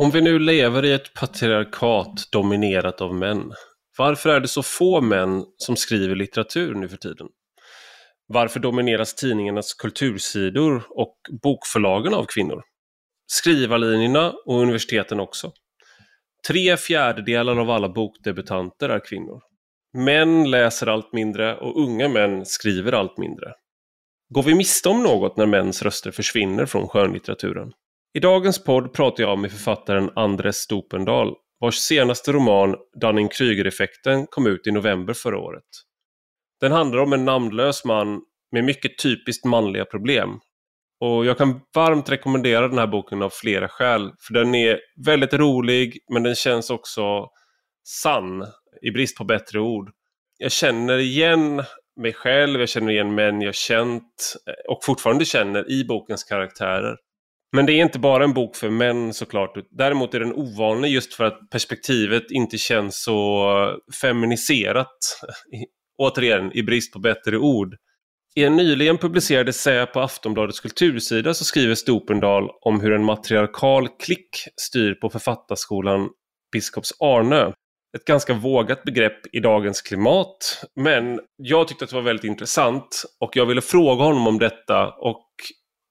Om vi nu lever i ett patriarkat dominerat av män, varför är det så få män som skriver litteratur nu för tiden? Varför domineras tidningarnas kultursidor och bokförlagen av kvinnor? Skrivarlinjerna och universiteten också. Tre fjärdedelar av alla bokdebutanter är kvinnor. Män läser allt mindre och unga män skriver allt mindre. Går vi miste om något när mäns röster försvinner från skönlitteraturen? I dagens podd pratar jag med författaren Andres Stopendal vars senaste roman Dunning-Kruger-effekten kom ut i november förra året. Den handlar om en namnlös man med mycket typiskt manliga problem. Och jag kan varmt rekommendera den här boken av flera skäl. För den är väldigt rolig men den känns också sann i brist på bättre ord. Jag känner igen mig själv, jag känner igen män jag känt och fortfarande känner i bokens karaktärer. Men det är inte bara en bok för män såklart. Däremot är den ovanlig just för att perspektivet inte känns så feminiserat. Återigen, i brist på bättre ord. I en nyligen publicerad essä på Aftonbladets kultursida så skriver Stopendal om hur en matriarkal klick styr på författarskolan Biskops Arnö. Ett ganska vågat begrepp i dagens klimat, men jag tyckte att det var väldigt intressant och jag ville fråga honom om detta och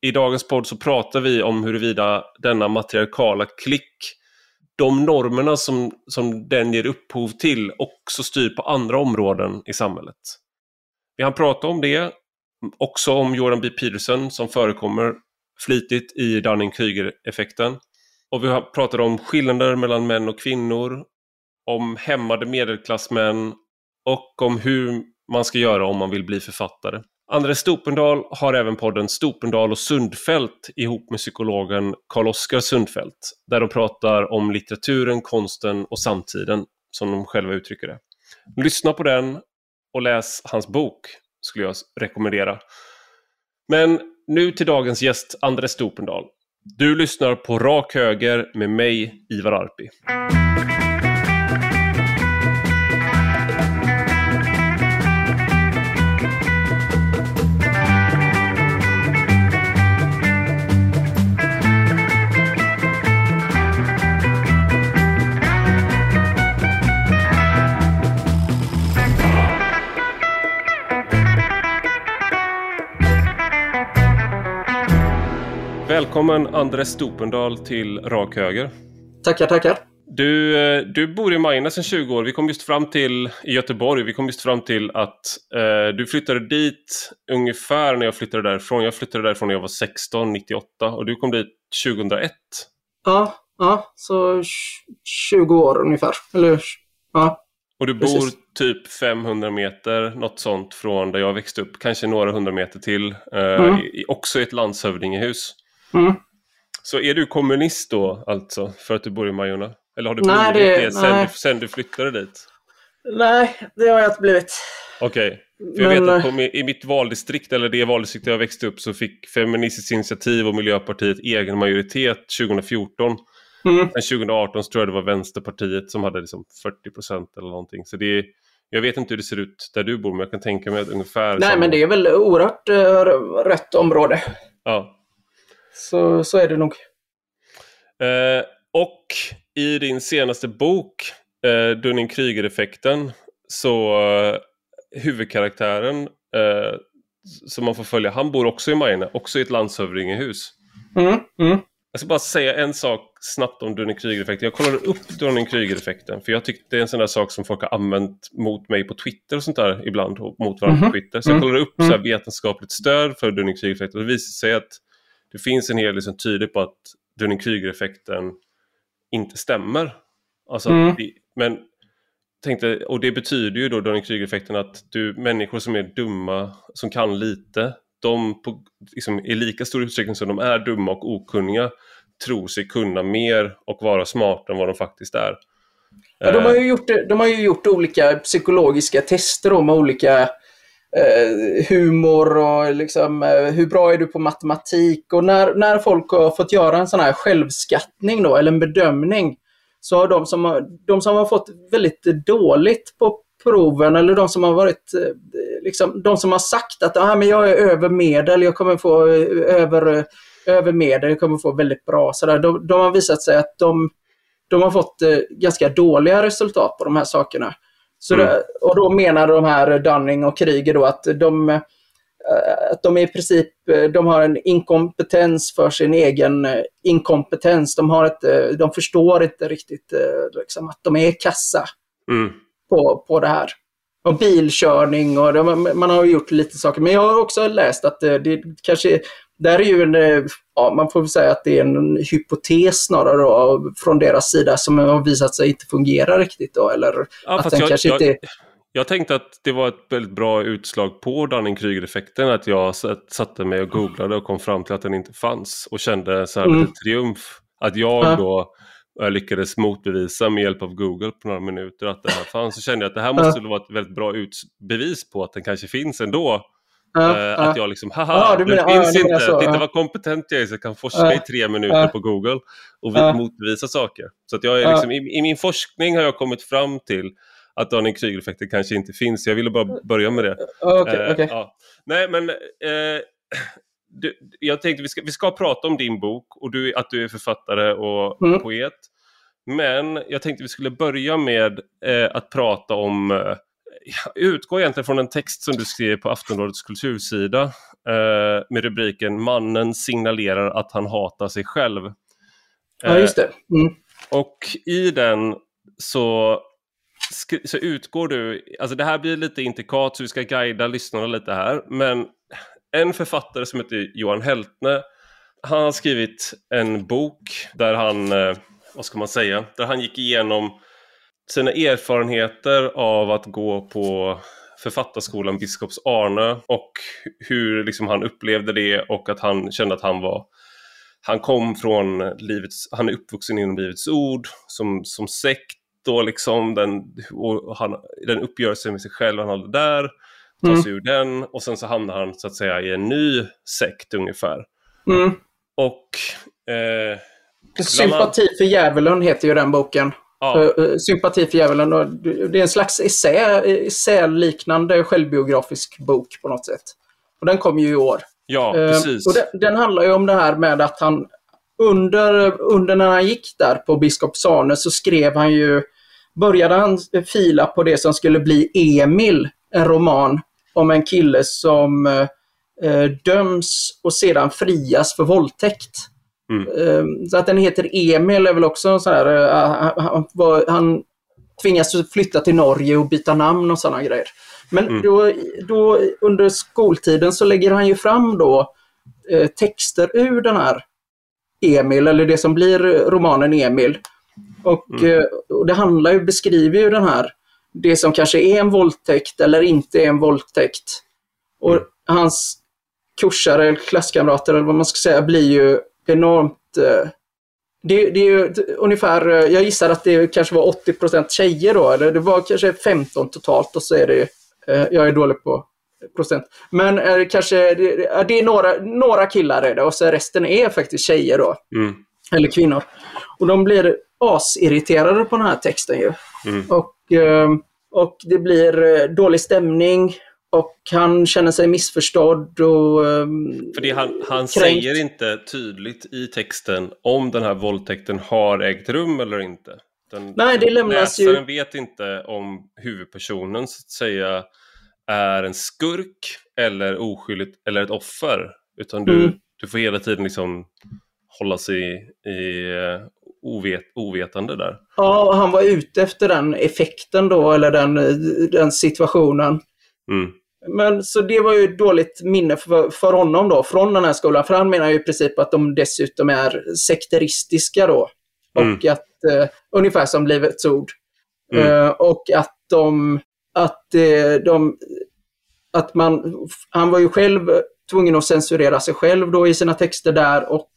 i dagens podd så pratar vi om huruvida denna matriarkala klick, de normerna som, som den ger upphov till, också styr på andra områden i samhället. Vi har pratat om det, också om Jordan B. Peterson som förekommer flitigt i Dunning-Kruger-effekten. Och vi har pratat om skillnader mellan män och kvinnor, om hämmade medelklassmän och om hur man ska göra om man vill bli författare. Andres Stopendal har även podden Stopendal och Sundfält ihop med psykologen Karl-Oskar Sundfält. Där de pratar om litteraturen, konsten och samtiden, som de själva uttrycker det. Lyssna på den och läs hans bok, skulle jag rekommendera. Men nu till dagens gäst, Andres Stopendal. Du lyssnar på Rak Höger med mig, Ivar Arpi. Välkommen Andres Stopendal till Rak Höger. Tackar, tackar. Du, eh, du bor i Majorna sedan 20 år. Vi kom just fram till, i Göteborg, vi kom just fram till att eh, du flyttade dit ungefär när jag flyttade därifrån. Jag flyttade därifrån när jag var 16, 98 och du kom dit 2001. Ja, ja så 20 år ungefär. Eller, ja. Och du bor Precis. typ 500 meter, något sånt, från där jag växte upp. Kanske några hundra meter till. Eh, mm. i, också i ett landshövdingehus. Mm. Så är du kommunist då alltså, för att du bor i Majorna? Eller har du blivit nej, det, det sen, nej. Du, sen du flyttade dit? Nej, det har jag inte blivit. Okej. Okay. För jag Men... vet att på, i mitt valdistrikt, eller det valdistrikt där jag växte upp, så fick Feministiskt initiativ och Miljöpartiet egen majoritet 2014. Mm. Men 2018 så tror jag det var Vänsterpartiet som hade liksom 40 procent eller någonting. Så det är, jag vet inte hur det ser ut där du bor, men jag kan tänka mig att ungefär... Nej, samma... men det är väl oerhört uh, rött område. Ja. Så, så är det nog. Eh, och i din senaste bok, eh, Dunning-Kruger-effekten, så eh, huvudkaraktären eh, som man får följa, han bor också i Majorna, också i ett landshövdingehus. Mm, mm. Jag ska bara säga en sak snabbt om Dunning-Kruger-effekten. Jag kollade upp Dunning-Kruger-effekten för jag tyckte det är en sån där sak som folk har använt mot mig på Twitter och sånt där ibland, mot varandra på Twitter. Så jag mm. kollade upp så mm. vetenskapligt stöd för Dunning-Kruger-effekten och det visade sig att det finns en hel del som tyder på att Dunning-Kruger-effekten inte stämmer. Alltså, mm. det, men tänkte, och det betyder ju då Dunning-Kruger-effekten att du, människor som är dumma, som kan lite, de på, liksom, i lika stor utsträckning som de är dumma och okunniga tror sig kunna mer och vara smarta än vad de faktiskt är. Ja, de, har ju gjort, de har ju gjort olika psykologiska tester med olika eh, humor och liksom, eh, hur bra är du på matematik? Och när, när folk har fått göra en sån här självskattning då, eller en bedömning, så har de som har, de som har fått väldigt dåligt på proven eller de som har varit eh, liksom, de som har sagt att ah, men jag är över medel, jag kommer få eh, över, eh, över medel, jag kommer få väldigt bra. Så där, de, de har visat sig att de, de har fått ganska dåliga resultat på de här sakerna. Så Mm. det, och då menar de här Dunning och Kryger då att de, eh, att de i princip eh, de har en inkompetens för sin egen eh, inkompetens. De, har ett, de förstår inte riktigt liksom, att de är kassa Mm. på, på det här. Och bilkörning och de, man har gjort lite saker. Men jag har också läst att det, det kanske, där är ju en, eh, ja man får väl säga att det är en hypotes snarare då, från deras sida som har visat sig inte fungera riktigt då. Eller Ja, att den jag, kanske jag, inte... jag tänkte att det var ett väldigt bra utslag på Dunning-Kruger-effekten. Att jag satt- satte mig och googlade och kom fram till att den inte fanns. Och kände så här Mm. lite triumf. Att jag Ja. då eh, lyckades motbevisa med hjälp av Google på några minuter att det här fanns. Så kände jag att det här måste vara ett väldigt bra bevis på att den kanske finns ändå. Eh, ja. Att jag liksom, haha, Ja, du menar- finns menar inte. så, Titta vad kompetent jag är så jag kan forska i tre minuter på Google och motbevisa saker. Så att jag är liksom, i, i min forskning har jag kommit fram till att Dunning-Kruger-effekten kanske inte finns. Jag ville bara börja med det. Okej, Eh, okej. ja. Nej, men eh, du, jag tänkte vi ska, vi ska prata om din bok och du, att du är författare och Mm. poet. Men jag tänkte vi skulle börja med eh, att prata om eh, jag utgår egentligen från en text som du skrev på Aftonbladets kultursida eh, med rubriken Mannen signalerar att han hatar sig själv. Ja, just det. Mm. Och i den så, så utgår du, alltså det här blir lite intrikat så vi ska guida lyssnarna lite här, men en författare som heter Johan Heltne, han har skrivit en bok där han, eh, vad ska man säga, där han gick igenom sina erfarenheter av att gå på författarskolan Biskops Arne och hur liksom han upplevde det och att han kände att han var han kom från livets, han är uppvuxen inom Livets Ord som, som sekt och liksom den, han, den uppgörelsen med sig själv han hade där, tar Mm. sig ur den och sen så hamnar han så att säga i en ny sekt ungefär. Mm. Och eh, Sympati för djävulen heter ju den boken. Ja, Eh, eh, Sympati för djävulen. och Det är en slags essä, essäliknande självbiografisk bok på något sätt. Och den kom ju i år. ja Eh, precis. Och den, den handlar ju om det här med att han under, under när han gick där på Biskop Sane så skrev han ju, började han fila på det som skulle bli Emil, en roman om en kille som eh, döms och sedan frias för våldtäkt. Mm. Eh, så att den heter Emil är väl också sån här, eh, han, han, han tvingas flytta till Norge och byta namn och sådana grejer. Men Mm. då, då under skoltiden så lägger han ju fram då eh, texter ur den här Emil, eller det som blir romanen Emil. Och, Mm. eh, och det handlar ju, beskriver ju den här, det som kanske är en våldtäkt eller inte är en våldtäkt. Och Mm. hans kursare, eller klasskamrater eller vad man ska säga, blir ju enormt eh, det, det är ju ungefär, eh, jag gissar att det kanske var 80% tjejer då, eller det var kanske 15 totalt och så är det, eh, jag är dålig på procent. Men kanske, det, det- är några, några killar är det och så resten är faktiskt tjejer då, Mm. eller kvinnor. Och de blir asirriterade på den här texten ju. Mm. Och, och det blir dålig stämning och han känner sig missförstådd och ehm, För det, han, han kränkt. säger inte tydligt i texten om den här våldtäkten har ägt rum eller inte. Den, Nej, det lämnas ju- läsaren vet inte om huvudpersonen så att säga är en skurk eller oskyldigt eller ett offer. Utan du, Mm. du får hela tiden liksom hålla sig i eh, ovet, ovetande där. Ja, han var ute efter den effekten då, eller den, den situationen. Mm. Men så det var ju ett dåligt minne för, för honom då, från den här skolan. För han menar ju i princip att de dessutom är sekteristiska då. Mm. Och att, eh, ungefär som Livets Ord. Mm. Eh, och att de, att eh, de, att man, han var ju själv tvungen att censurera sig själv då i sina texter där och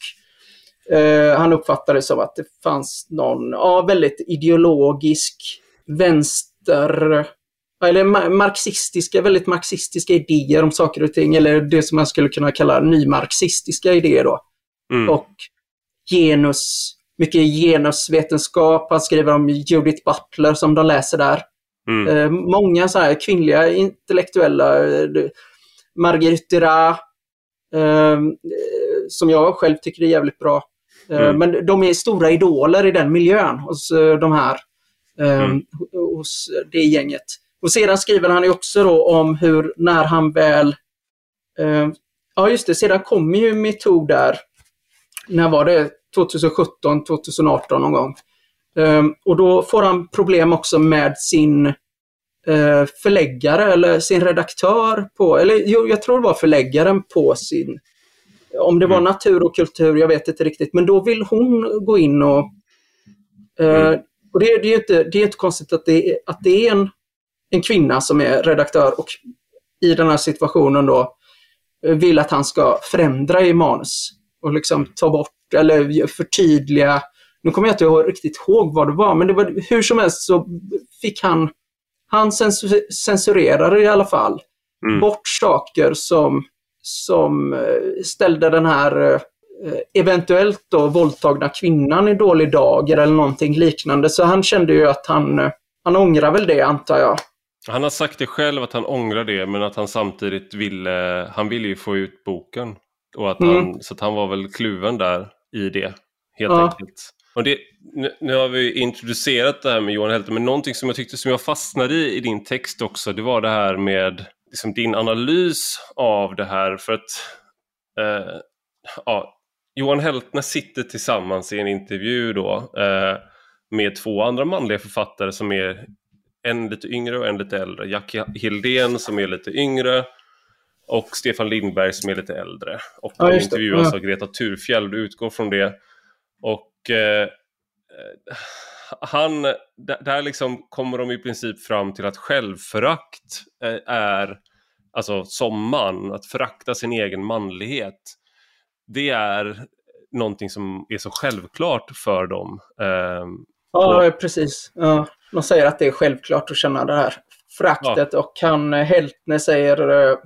eh, han uppfattade det som att det fanns någon, ja, väldigt ideologisk vänster, eller ma- marxistiska, väldigt marxistiska idéer om saker och ting, eller det som man skulle kunna kalla nymarxistiska idéer då. Mm. Och genus, mycket genusvetenskap, han skriver om Judith Butler som de läser där. Mm. Eh, många så här kvinnliga intellektuella, eh, Marguerite Duras, eh, eh, som jag själv tycker är jävligt bra. Mm. Men de är stora idoler i den miljön hos de här, mm. hos det gänget. Och sedan skriver han ju också då om hur när han väl... ja just det, sedan kommer ju metoo där. När var det? 2017, 2018 någon gång. och då får han problem också med sin Eh, förläggare eller sin redaktör på, eller jo, jag tror det var förläggaren på sin, om det var mm. natur och kultur, jag vet inte riktigt, men då vill hon gå in och, eh, mm. och det, det, är inte, det är inte konstigt att det, att det är en, en kvinna som är redaktör och i den här situationen då eh, vill att han ska förändra i manus och liksom ta bort eller förtydliga. Nu kommer jag inte riktigt ihåg vad det var, men det var hur som helst så fick han han censurerar i alla fall mm. bort saker som, som eh, ställde den här eh, eventuellt då våldtagna kvinnan i dålig dager eller någonting liknande. Så han kände ju att han, han ångrar väl det antar jag. Han har sagt det själv att han ångrar det men att han samtidigt ville, han ville ju få ut boken. Och att mm. han, Så att han var väl kluven där i det helt ja. enkelt. Och det, nu, nu, har vi introducerat det här med Johan Helte, men någonting som jag tyckte som jag fastnade i i din text också, det var det här med liksom, din analys av det här. För att eh, ja, Johan Heltner sitter tillsammans i en intervju då eh, med två andra manliga författare som är en lite yngre och en lite äldre. Jack Hildén som är lite yngre och Stefan Lindberg som är lite äldre. Och ja, de intervjuas ja. av Greta Thurfjell, du utgår från det. Och eh, han, där liksom kommer de i princip fram till att självförakt eh, är, alltså som man, att förakta sin egen manlighet, det är någonting som är så självklart för dem. Eh, ja, och... precis. Ja, de säger att det är självklart att känna det här föraktet ja. och han Heltner säger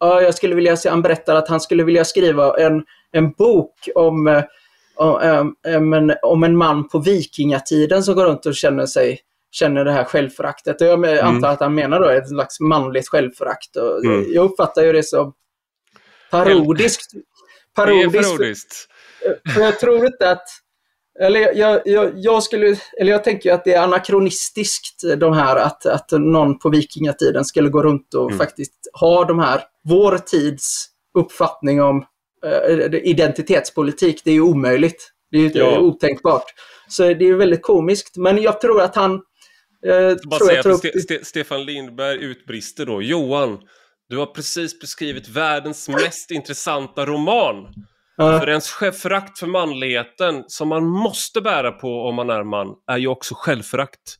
Ja, jag skulle vilja se, han berättar att han skulle vilja skriva en, en bok om om, en, om en man på vikingatiden som går runt och känner sig känner det här självföraktet. Jag mm. antar att han menar då ett slags manligt självförakt. Mm. Jag uppfattar ju det som parodiskt. parodiskt. Det är parodiskt. För jag tror inte att eller jag, jag, jag, skulle, eller jag tänker att det är anakronistiskt de här att, att någon på vikingatiden skulle gå runt och mm. faktiskt ha de här, vår tids uppfattning om Eh, identitetspolitik, det är ju omöjligt. Det är ju ja. otänkbart. Så det är väldigt komiskt. Men jag tror att han... Eh, Bara tror säga jag Ste Ste Stefan Lindberg utbrister då. Johan, du har precis beskrivit världens mest intressanta roman. Uh. För ens förakt för manligheten som man måste bära på om man är man är ju också självförakt.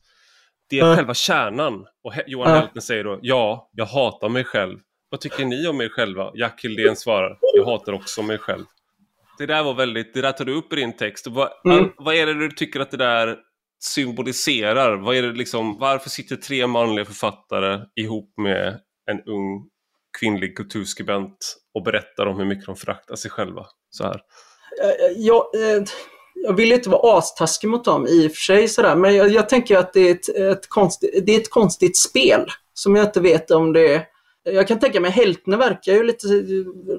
Det är uh. själva kärnan. Och Johan uh. Heltner säger då, ja, jag hatar mig själv. Vad tycker ni om er själva? Jack Hildén svarar, jag hatar också mig själv. Det där var väldigt, det där tar du upp i din text. Vad, mm. vad är det du tycker att det där symboliserar? Vad är det liksom, varför sitter tre manliga författare ihop med en ung kvinnlig kulturskribent och berättar om hur mycket de föraktar sig själva så här? Eh, eh, jag, eh, jag vill inte vara astaskig mot dem i och för sig sådär, men jag, jag tänker att det är ett, ett, konstigt, det är ett konstigt spel som jag inte vet om det är jag kan tänka mig Heltner verkar ju lite,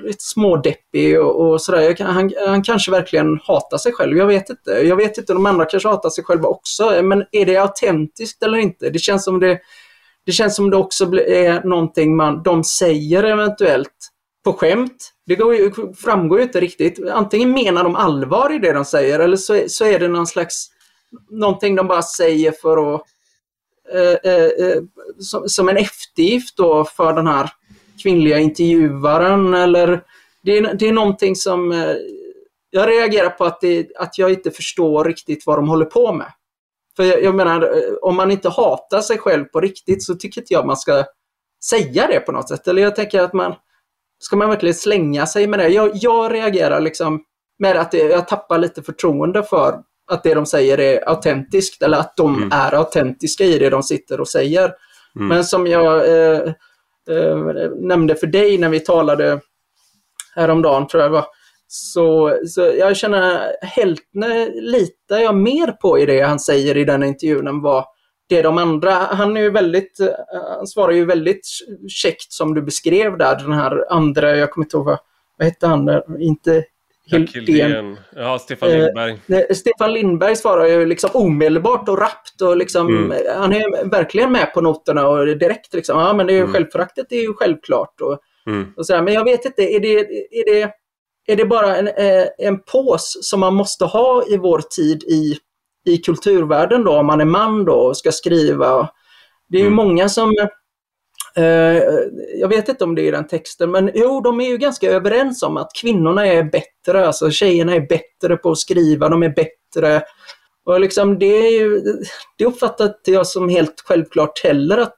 lite smådeppig och, och sådär. Han, han kanske verkligen hatar sig själv. Jag vet inte. Jag vet inte, de andra kanske hatar sig själva också. Men är det autentiskt eller inte? Det känns som det, det, känns som det också är någonting man, de säger eventuellt på skämt. Det går, framgår ju inte riktigt. Antingen menar de allvar i det de säger eller så, så är det någon slags någonting de bara säger för att eh, eh, eh, som, som, en eftergift då för den här kvinnliga intervjuaren eller det är, det är någonting som eh, jag reagerar på att, det, att jag inte förstår riktigt vad de håller på med. För jag, jag menar, eh, om man inte hatar sig själv på riktigt så tycker inte jag man ska säga det på något sätt. Eller jag tänker att man, ska man verkligen slänga sig med det? Jag, jag reagerar liksom med att jag tappar lite förtroende för att det de säger är autentiskt eller att de mm. är autentiska i det de sitter och säger. Mm. Men som jag eh, eh, nämnde för dig när vi talade häromdagen, tror jag var, så, så jag känner Heltner litar jag mer på i det han säger i den intervjun än vad det de andra, han är ju väldigt, han svarar ju väldigt käckt som du beskrev där, den här andra, jag kommer inte ihåg vad, vad hette han, inte Hildén. Ja, Stefan Lindberg. Eh, Stefan Lindberg svarar ju liksom omedelbart och rappt och liksom, mm. han är verkligen med på noterna och direkt liksom, ja men det är ju mm. självföraktet är ju självklart. Och, mm. och så här, men jag vet inte, är det, är det, är det bara en, eh, en pås som man måste ha i vår tid i, i kulturvärlden då, om man är man då och ska skriva? Det är ju mm. många som Eh, jag vet inte om det är i den texten, men jo, de är ju ganska överens om att kvinnorna är bättre, alltså tjejerna är bättre på att skriva, de är bättre. Och liksom det, är ju, det uppfattar inte jag som helt självklart heller att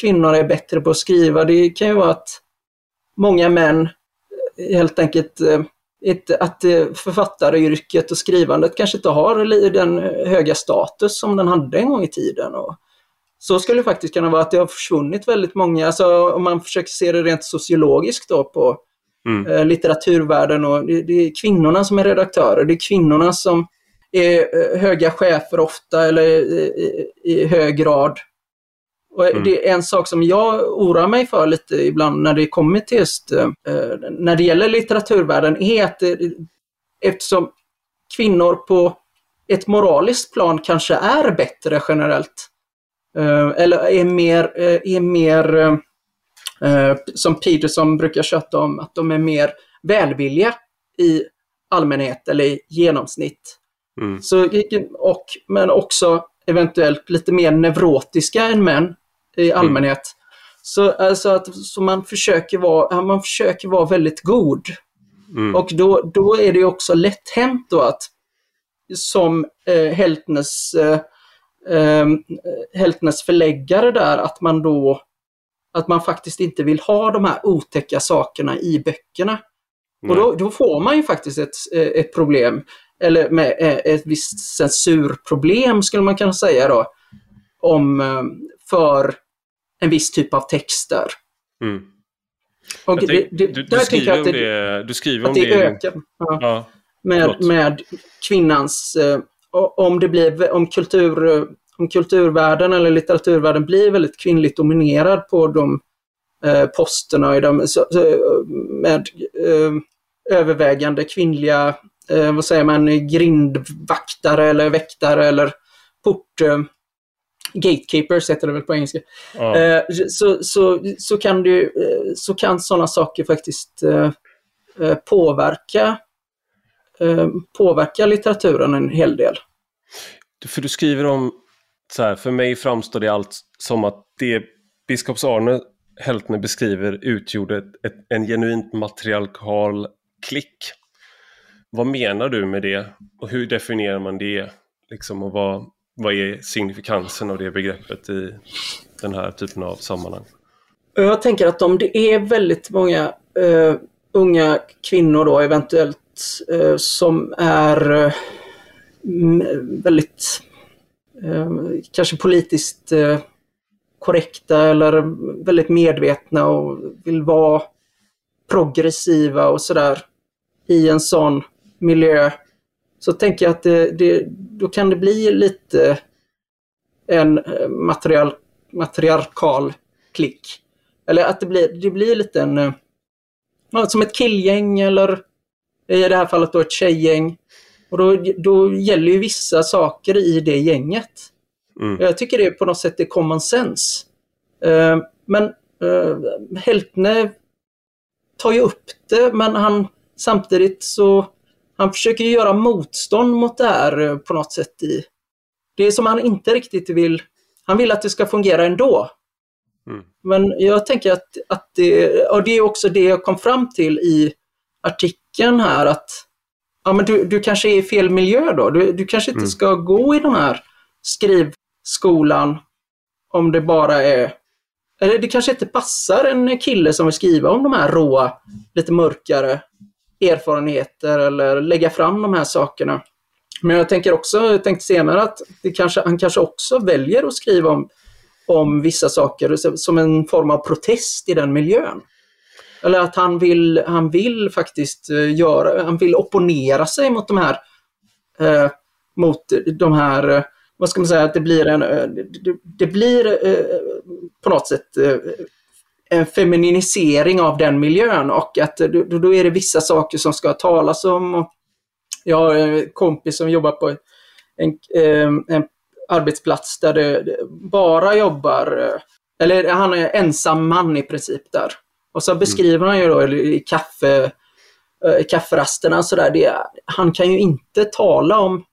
kvinnor är bättre på att skriva. Det kan ju vara att många män helt enkelt att eh, författaryrket och skrivandet kanske inte har den höga status som den hade en gång i tiden. Och så skulle det faktiskt kunna vara att det har försvunnit väldigt många, alltså om man försöker se det rent sociologiskt då på mm. eh, litteraturvärlden och det, det, är kvinnorna som är redaktörer, det är kvinnorna som är eh, höga chefer ofta eller i, i hög grad. Och mm. Det är en sak som jag oroar mig för lite ibland när det kommer till just eh, när det gäller litteraturvärlden är att det, eftersom kvinnor på ett moraliskt plan kanske är bättre generellt Eh, eller är mer, eh, är mer eh, som Peterson brukar köta om, att de är mer välvilliga i allmänhet eller i genomsnitt. Mm. Så, och, men också eventuellt lite mer neurotiska än män i allmänhet. Mm. Så, alltså att, så man, försöker vara, man försöker vara väldigt god. Mm. Och då, då är det också lätt hänt då att som eh, Heltnes eh, eh, Heltnes förläggare där att man då att man faktiskt inte vill ha de här otäcka sakerna i böckerna. Nej. Och då, då, får man ju faktiskt ett, ett problem, eller med eh, ett visst censurproblem skulle man kunna säga då, om, eh, för en viss typ av texter. Mm. Och det, det, du, du, skriver om det, det, du skriver om det, det ökar. Ja, ja, med, med kvinnans eh, om det blir, om kultur, om kulturvärlden eller litteraturvärlden blir väldigt kvinnligt dominerad på de eh, posterna i de, så, med eh, övervägande kvinnliga, eh, vad säger man, grindvaktare eller väktare eller port... Gatekeepers heter det väl på engelska. Ja. Eh, så, så, så kan, det, eh, så kan sådana saker faktiskt påverka Eh, påverkar litteraturen en hel del. För du skriver om, så här, för mig framstår det allt som att det biskops Arne Heltner beskriver utgjorde ett, ett, en genuint matriarkal klick. Vad menar du med det och hur definierar man det? Liksom, och vad, vad är signifikansen av det begreppet i den här typen av sammanhang? Jag tänker att om det är väldigt många uh, unga kvinnor då eventuellt uh, som är uh, väldigt eh, kanske politiskt korrekta eller väldigt medvetna och vill vara progressiva och sådär i en sån miljö så tänker jag att det, det, då kan det bli lite en eh, material, matriarkal klick. Eller att det blir, det blir lite en, eh, som ett killgäng eller i det här fallet då ett tjejgäng. Och då, då gäller ju vissa saker i det gänget. Mm. Jag tycker det på något sätt är common sense. Uh, men Heltne tar ju upp det, men han samtidigt så han försöker göra motstånd mot det här uh, på något sätt. i Det är som han inte riktigt vill. Han vill att det ska fungera ändå. Mm. Men jag tänker att, att det, och det är också det jag kom fram till i artikeln här att ja, men du, du kanske är i fel miljö då. Du, du kanske inte mm. ska gå i den här skrivskolan om det bara är... Eller det kanske inte passar en kille som vill skriva om de här råa, lite mörkare erfarenheter eller lägga fram de här sakerna. Men jag tänker också, jag tänkte senare att det kanske, han kanske också väljer att skriva om, om vissa saker som en form av protest i den miljön. Eller att han vill, han vill faktiskt eh, göra, han vill opponera sig mot de här, eh, mot de här, eh, vad ska man säga, att det blir en, eh, det, det blir eh, på något sätt eh, en feminisering av den miljön och att då, då är det vissa saker som ska talas om. Jag har en kompis som jobbar på en, en arbetsplats där det bara jobbar, eller han är ensam man i princip där. Och så beskriver han ju då i kaffe, kafferasterna så där, det, han kan ju inte tala om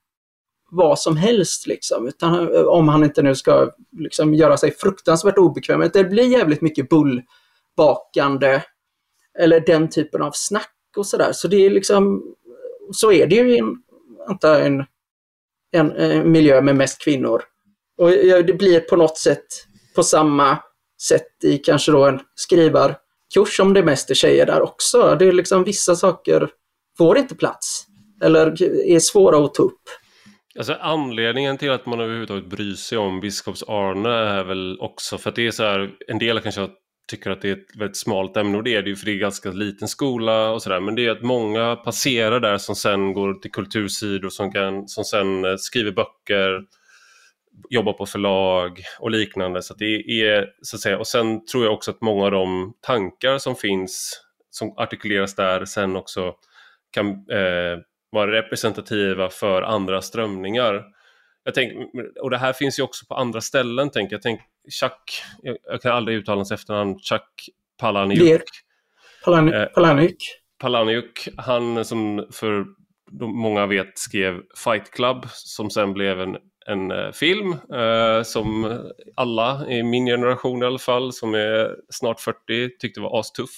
vad som helst liksom. Utan, eh, om han inte nu ska liksom, göra sig fruktansvärt obekväm. Det blir jävligt mycket bullbakande eller den typen av snack och sådär. Så det är liksom, så är det ju i en, en, en, en miljö med mest kvinnor. Och det blir på något sätt på samma sätt i kanske då en skrivarkurs om det mest är tjejer där också. Det är liksom vissa saker får inte plats eller är svåra att ta upp. Alltså anledningen till att man överhuvudtaget bryr sig om biskops Arne är väl också för att det är så här, en del kanske tycker att det är ett väldigt smalt ämne och det är det ju för det är ganska liten skola och sådär. Men det är att många passerar där som sen går till kultursidor som, kan, som sen eh, skriver böcker jobbar på förlag och liknande. Så det är så att säga och sen tror jag också att många av de tankar som finns som artikuleras där sen också kan eh, vara representativa för andra strömningar. Jag tänk, och det här finns ju också på andra ställen, tänker jag. Tänk Chuck, jag, jag kan aldrig uttala hans efternamn, Chuck Palahniuk. Palahniuk. Eh, Palahniuk, han som för många vet skrev Fight Club som sen blev en, en uh, film uh, som alla i min generation i alla fall som är snart 40 tyckte var astuff.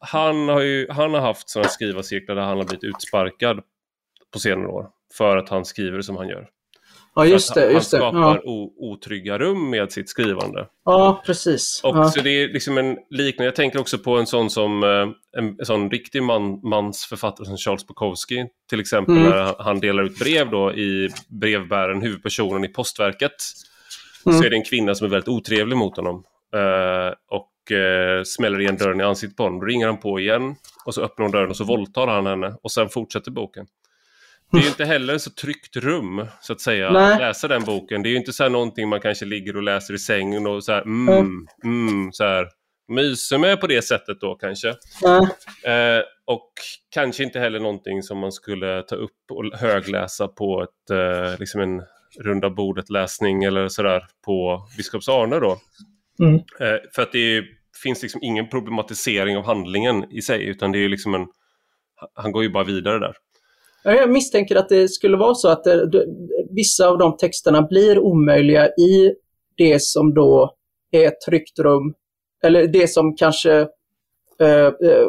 Han har, ju, han har haft sådana skrivarcirklar där han har blivit utsparkad på senare år för att han skriver som han gör. Ja, just det. Just han skapar ja. otrygga rum med sitt skrivande. Ja, precis. Och ja. så det är liksom en liknande, jag tänker också på en sån som eh, en, en sån riktig man, mansförfattare som Charles Bukowski till exempel, mm. när han delar ut brev då i brevbäraren, huvudpersonen i postverket. Mm. Så är det en kvinna som är väldigt otrevlig mot honom. Uh, och uh, smäller igen dörren i ansiktet på honom. Då ringer han på igen och så öppnar hon dörren och så våldtar han henne och sen fortsätter boken. Det är ju inte heller så tryggt rum, så att säga, Nej. att läsa den boken. Det är ju inte så här någonting man kanske ligger och läser i sängen och så här, mm, mm, mm så här, myser med på det sättet då kanske. Eh, och kanske inte heller någonting som man skulle ta upp och högläsa på ett, eh, liksom en runda bordet-läsning eller sådär på Biskops Arne då. Mm. Eh, för att det är, finns liksom ingen problematisering av handlingen i sig, utan det är liksom en, han går ju bara vidare där. Jag misstänker att det skulle vara så att det, det, vissa av de texterna blir omöjliga i det som då är ett tryckt rum. Eller det som kanske, eh, eh,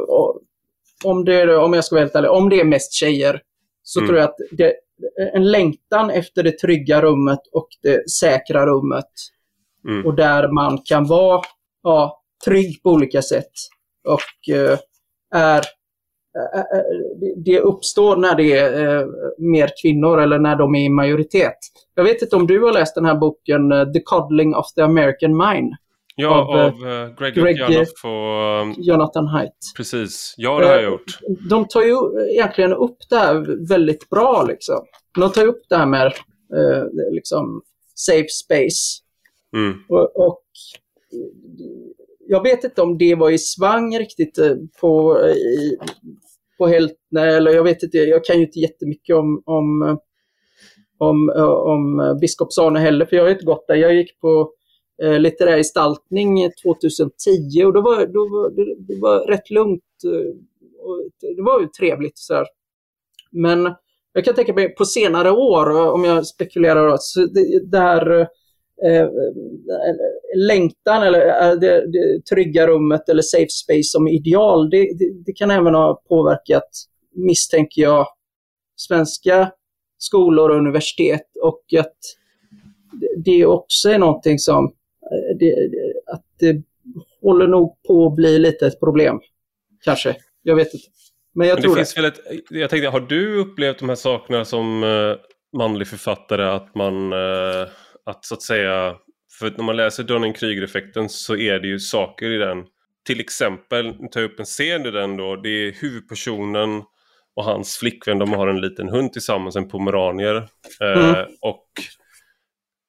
om, det, om jag ska vara helt ärlig, om det är mest tjejer, så mm. tror jag att det, en längtan efter det trygga rummet och det säkra rummet. Mm. Och där man kan vara ja, trygg på olika sätt. Och eh, är det uppstår när det är eh, mer kvinnor eller när de är i majoritet. Jag vet inte om du har läst den här boken eh, The Coddling of the American Mind? Ja, av, av uh, Greg, Greg Jonoff och... Jonathan Haidt. Precis, ja det har jag gjort. De tar ju egentligen upp det här väldigt bra liksom. De tar upp det här med liksom safe space. Mm. Och, och jag vet inte om det var i svang riktigt på, i, på Heltne eller jag vet inte, jag kan ju inte jättemycket om, om, om, om Biskops-Arne heller för jag har inte gått där. Jag gick på eh, litterär gestaltning 2010 och då var, då var, det, det var rätt lugnt. Eh, och det var ju trevligt så här. Men jag kan tänka mig på senare år, om jag spekulerar, så det, där eh, längtan eller äh, det, det trygga rummet eller safe space som ideal, det, det, det, kan även ha påverkat, misstänker jag, svenska skolor och universitet och att det också är någonting som det, att det håller nog på att bli lite ett problem. Kanske. Jag vet inte. Men jag Men tror det. Finns Väl ett, jag tänkte, har du upplevt de här sakerna som manlig författare att man att så att säga, för när man läser Dunning-Kruger-effekten så är det ju saker i den. Till exempel, ta upp en scen i den då, det är huvudpersonen och hans flickvän, de har en liten hund tillsammans, en pomeranier. Eh, mm. och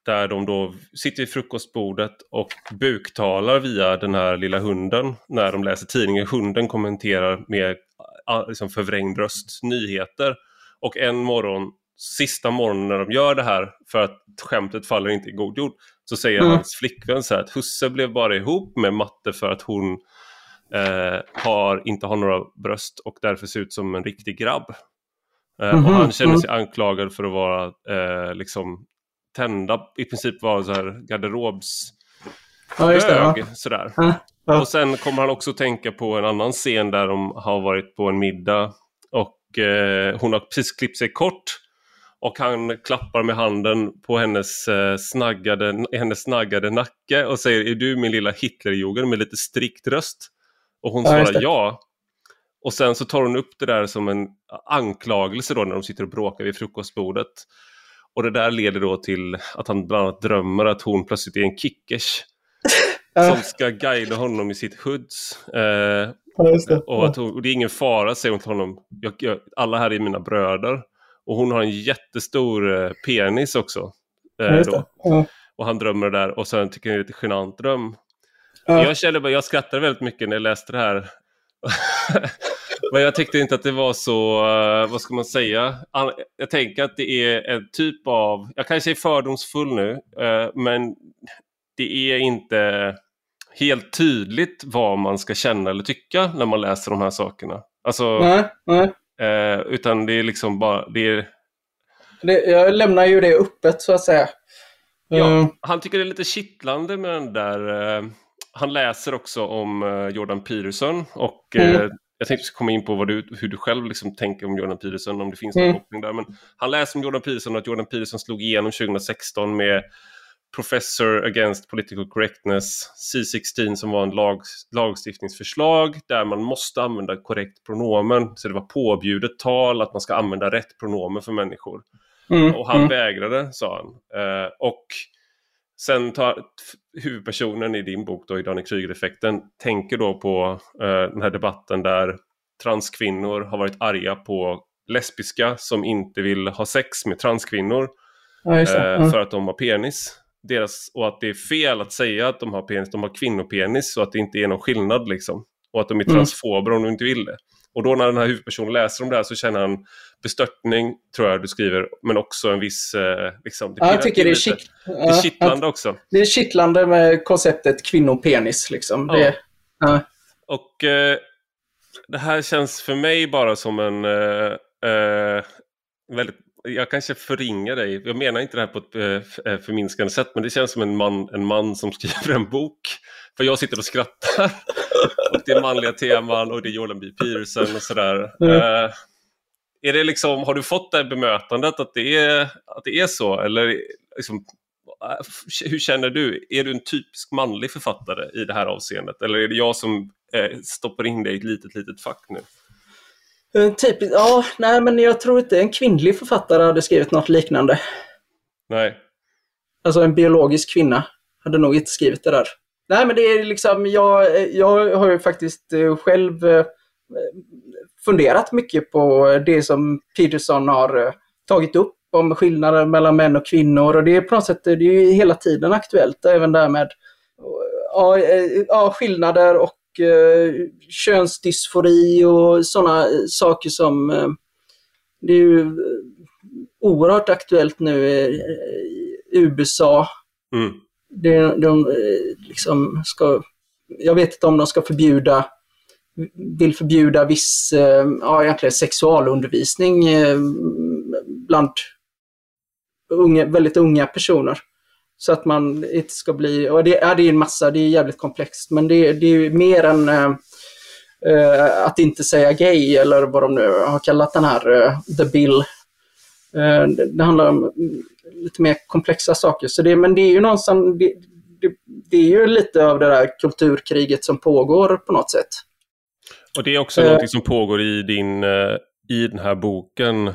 där de då sitter vid frukostbordet och buktalar via den här lilla hunden när de läser tidningen. Hunden kommenterar med liksom förvrängd röst nyheter. Och en morgon, sista morgonen när de gör det här för att skämtet faller inte i god jord, så säger mm. hans flickvän så här att husse blev bara ihop med matte för att hon eh, har, inte har några bröst och därför ser ut som en riktig grabb. Eh, mm -hmm. Och han känner mhm. sig anklagad för att vara eh, liksom tända, i princip vara så här garderobs ja, just det, ja. sådär. Ja, ja. Och sen kommer han också tänka på en annan scen där de har varit på en middag och eh, hon har precis klippt sig kort och han klappar med handen på hennes, eh, snaggade, hennes snaggade nacke och säger är du min lilla Hitlerjugend med lite strikt röst? Och hon svarar ja. Och sen så tar hon upp det där som en anklagelse då när de sitter och bråkar vid frukostbordet. Och det där leder då till att han bland annat drömmer att hon plötsligt är en kickers. som ska guida honom i sitt hoods. Eh, ja. Och, att hon, och det är ingen fara, säger hon till honom. Jag, jag, alla här är mina bröder. Och hon har en jättestor eh, penis också. Eh, ja, och han drömmer det där och sen tycker han det är lite genant dröm. Jag känner bara, jag skrattade väldigt mycket när jag läste det här. Men jag tyckte inte att det var så, uh, vad ska man säga? Jag tänker att det är en typ av, jag kan säga fördomsfull nu, uh, men det är inte helt tydligt vad man ska känna eller tycka när man läser de här sakerna. Alltså, nej, nej. Uh, utan det är liksom bara, det är... Det, jag lämnar ju det öppet så att säga. Ja, han tycker det är lite kittlande med den där han läser också om Jordan Peterson och mm jag tänkte komma in på vad du, hur du själv liksom tänker om Jordan Peterson, om det finns någon mm. koppling där. Men han läser om Jordan Peterson och att Jordan Peterson slog igenom 2016 med Professor Against Political Correctness, C16 som var en lag, lagstiftningsförslag där man måste använda korrekt pronomen. Så det var påbjudet tal att man ska använda rätt pronomen för människor. Mm. Och han mm. vägrade, sa han. Eh, och Sen tar huvudpersonen i din bok, då, i Daniel Kryger-effekten, tänker då på eh, den här debatten där transkvinnor har varit arga på lesbiska som inte vill ha sex med transkvinnor ja, eh, för att de har penis. Deras, och att det är fel att säga att de har penis, de har kvinnopenis och att det inte är någon skillnad liksom. Och att de är mm. transfober mm. om de inte vill det. Och då när den här huvudpersonen läser om det här så känner han bestörtning, tror jag du skriver, men också en viss... Eh, liksom, det ja, jag tycker det är, kitt, det är kittlande också. Det är kittlande med konceptet kvinnopenis. Liksom. Ja. Det, ja. Och eh, det här känns för mig bara som en eh, eh väldigt jag kanske förringar dig. Jag menar inte det här på ett eh, eh, förminskande sätt, men det känns som en man, en man som skriver en bok. För jag sitter och skrattar. och det är manliga teman och det är Jordan B. Peterson och sådär. Mm. Uh, är det liksom, har du fått det bemötandet att det är, att det är så? Eller liksom, hur känner du? Är du en typisk manlig författare i det här avseendet? Eller är det jag som eh, stoppar in dig i ett litet, litet fack nu? Typiskt, ja, nej men jag tror inte en kvinnlig författare hade skrivit något liknande. Nej. Alltså en biologisk kvinna hade nog inte skrivit det där. Nej men det är liksom, jag, jag har ju faktiskt eh, själv eh, funderat mycket på det som Peterson har eh, tagit upp om skillnader mellan män och kvinnor och det är på något sätt det är ju hela tiden aktuellt även där med ja, ja, skillnader och eh, könsdysfori och sådana saker som eh, det är ju oerhört aktuellt nu i USA. Mm. Det, de liksom ska, jag vet inte om de ska förbjuda vill förbjuda viss, ja egentligen sexualundervisning bland unga, väldigt unga personer. Så att man inte ska bli, och det, ja, det är en massa, det är jävligt komplext, men det, det är mer än äh, att inte säga gay eller vad de nu har kallat den här äh, the bill. Äh, det, det, handlar om lite mer komplexa saker. Så det, men det är ju någonstans, det, det, är ju lite av det där kulturkriget som pågår på något sätt. Och det är också uh, något som pågår i, din, i den här boken,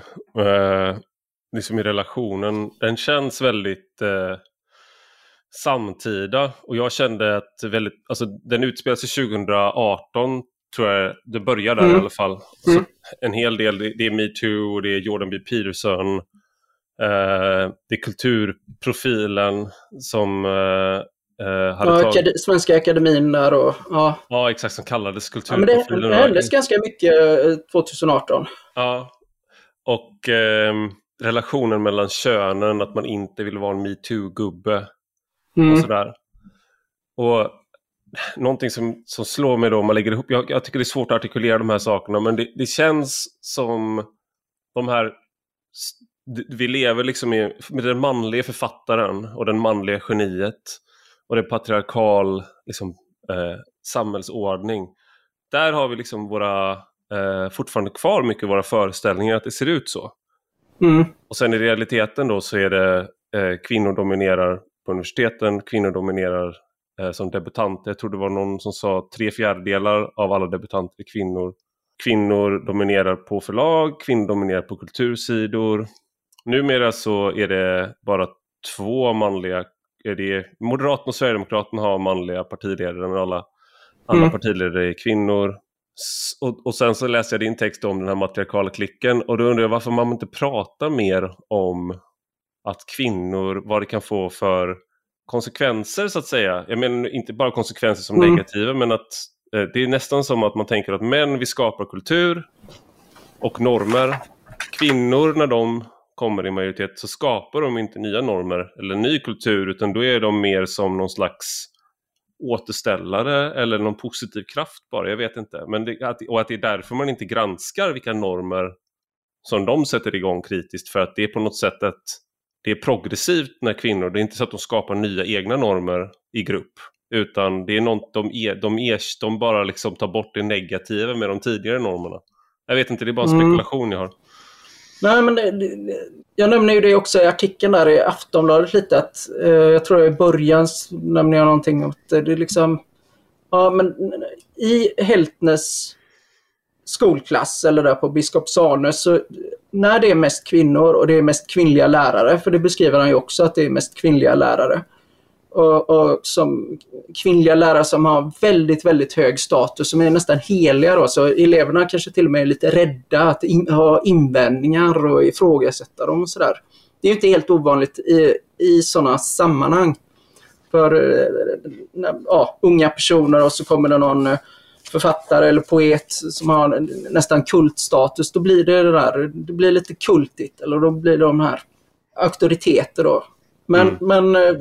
liksom i relationen. Den känns väldigt samtida och jag kände att väldigt, alltså den utspelar sig 2018 tror jag, det börjar där mm. i alla fall. Mm. en hel del, det, är metoo och det är Jordan B. Peterson. eh, det är kulturprofilen som eh, eh hade ja, tagit... Svenska Akademin där och... Ja, ja exakt, som kallades kulturprofilen. Ja, men det, det händes ganska mycket 2018. Ja, och eh, relationen mellan könen, att man inte vill vara en metoo-gubbe mm. och sådär. Och någonting som, som slår mig då om man lägger ihop, jag, jag tycker det är svårt att artikulera de här sakerna, men det, det känns som de här vi lever liksom med, med den manliga författaren och den manliga geniet och den patriarkal liksom, eh, samhällsordning. Där har vi liksom våra, eh, fortfarande kvar mycket våra föreställningar att det ser ut så. Mm. Och sen i realiteten då så är det eh, kvinnor dominerar på universiteten, kvinnor dominerar eh, som debutanter. Jag tror det var någon som sa tre fjärdedelar av alla debutanter är kvinnor. Kvinnor dominerar på förlag, kvinnor dominerar på kultursidor. Numera så är det bara två manliga, är det, Moderaterna och Sverigedemokraterna har manliga partiledare men alla andra mm. partiledare är kvinnor. Och, och, sen så läste jag din text om den här matriarkala klicken och då undrar jag varför man inte pratar mer om att kvinnor, vad det kan få för konsekvenser så att säga. Jag menar inte bara konsekvenser som mm. negativa men att eh, det är nästan som att man tänker att män vi skapar kultur och normer. Kvinnor när de kommer i majoritet så skapar de inte nya normer eller ny kultur utan då är de mer som någon slags återställare eller någon positiv kraft bara, jag vet inte. Men det, och att det är därför man inte granskar vilka normer som de sätter igång kritiskt för att det är på något sätt att det är progressivt när kvinnor, det är inte så att de skapar nya egna normer i grupp utan det är något de, är, de, är, de bara liksom tar bort det negativa med de tidigare normerna. Jag vet inte, det är bara en mm. spekulation mm. jag har. Nej, men det, det, jag nämner ju det också i artikeln där i Aftonbladet lite att eh, jag tror i början nämner jag någonting om att det är liksom ja men i Heltnes skolklass eller där på Biskop Sarne så när det är mest kvinnor och det är mest kvinnliga lärare, för det beskriver han ju också att det är mest kvinnliga lärare, och, och, som kvinnliga lärare som har väldigt, väldigt hög status, som är nästan heliga då, så eleverna kanske till och med är lite rädda att in, ha invändningar och ifrågasätta dem och sådär. Det är inte helt ovanligt i, i sådana sammanhang. För eh, ja, unga personer och så kommer det någon eh, författare eller poet som har nästan kultstatus, då blir det, det där, det blir lite kultigt, eller då blir det de här auktoriteter då. Men, mm. men eh,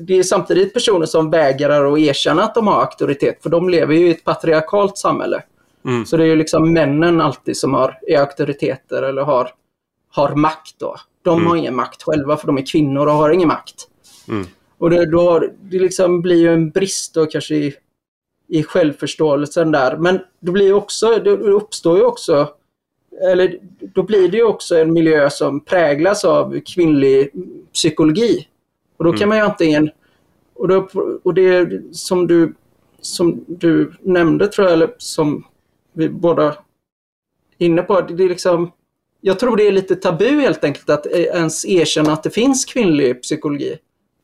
det är samtidigt personer som vägrar att erkänna att de har auktoritet, för de lever ju i ett patriarkalt samhälle. Mm. Så det är ju liksom männen alltid som har, är auktoriteter eller har, har makt. Då. De mm. har ingen makt själva för de är kvinnor och har ingen makt. Mm. Och det, då, det liksom blir ju en brist då kanske i, i självförståelsen där. Men det, blir också, det uppstår ju också eller då blir det ju också en miljö som präglas av kvinnlig psykologi. Och då kan mm. man ju antingen, och, då, och det som du, som du nämnde tror jag, eller som vi båda är inne på, det är liksom, jag tror det är lite tabu helt enkelt att ens erkänna att det finns kvinnlig psykologi.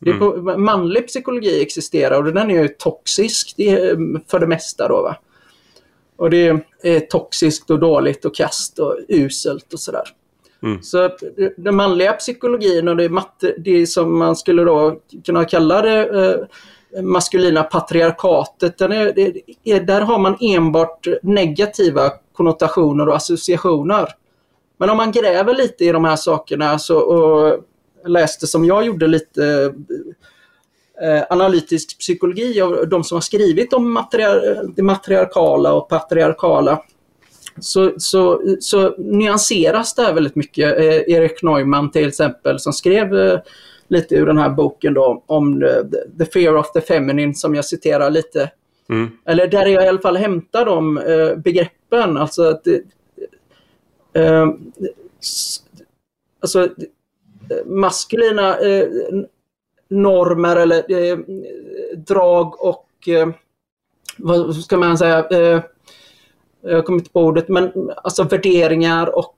Mm. manlig psykologi existerar och den är ju toxisk för det mesta då va. Och det är toxiskt och dåligt och kast och uselt och sådär. Mm. Så den manliga psykologin och det, matte, det som man skulle då kunna kalla det eh, maskulina patriarkatet, den är, det, är, där har man enbart negativa konnotationer och associationer. Men om man gräver lite i de här sakerna så, och läste som jag gjorde lite eh, analytisk psykologi av de som har skrivit om matriar det matriarkala och patriarkala så, så, så nyanseras det här väldigt mycket. Eh, Erik Neumann till exempel som skrev eh, lite ur den här boken då om the, the fear of the feminine som jag citerar lite. Mm. Eller där jag i alla fall hämtar de eh, begreppen. Alltså att eh, alltså, maskulina eh, normer eller eh, drag och eh, vad ska man säga, eh, jag kommer inte på ordet, men alltså värderingar och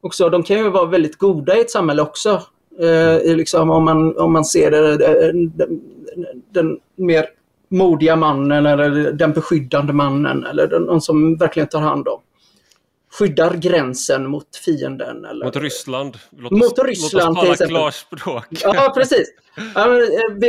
också, de kan ju vara väldigt goda i ett samhälle också. Eh, liksom om, man, om man ser det, eh, den, den mer modiga mannen eller den beskyddande mannen eller den, någon som verkligen tar hand om skyddar gränsen mot fienden. Eller, mot Ryssland. Låt oss, mot Ryssland låt oss tala klarspråk. Ja, precis.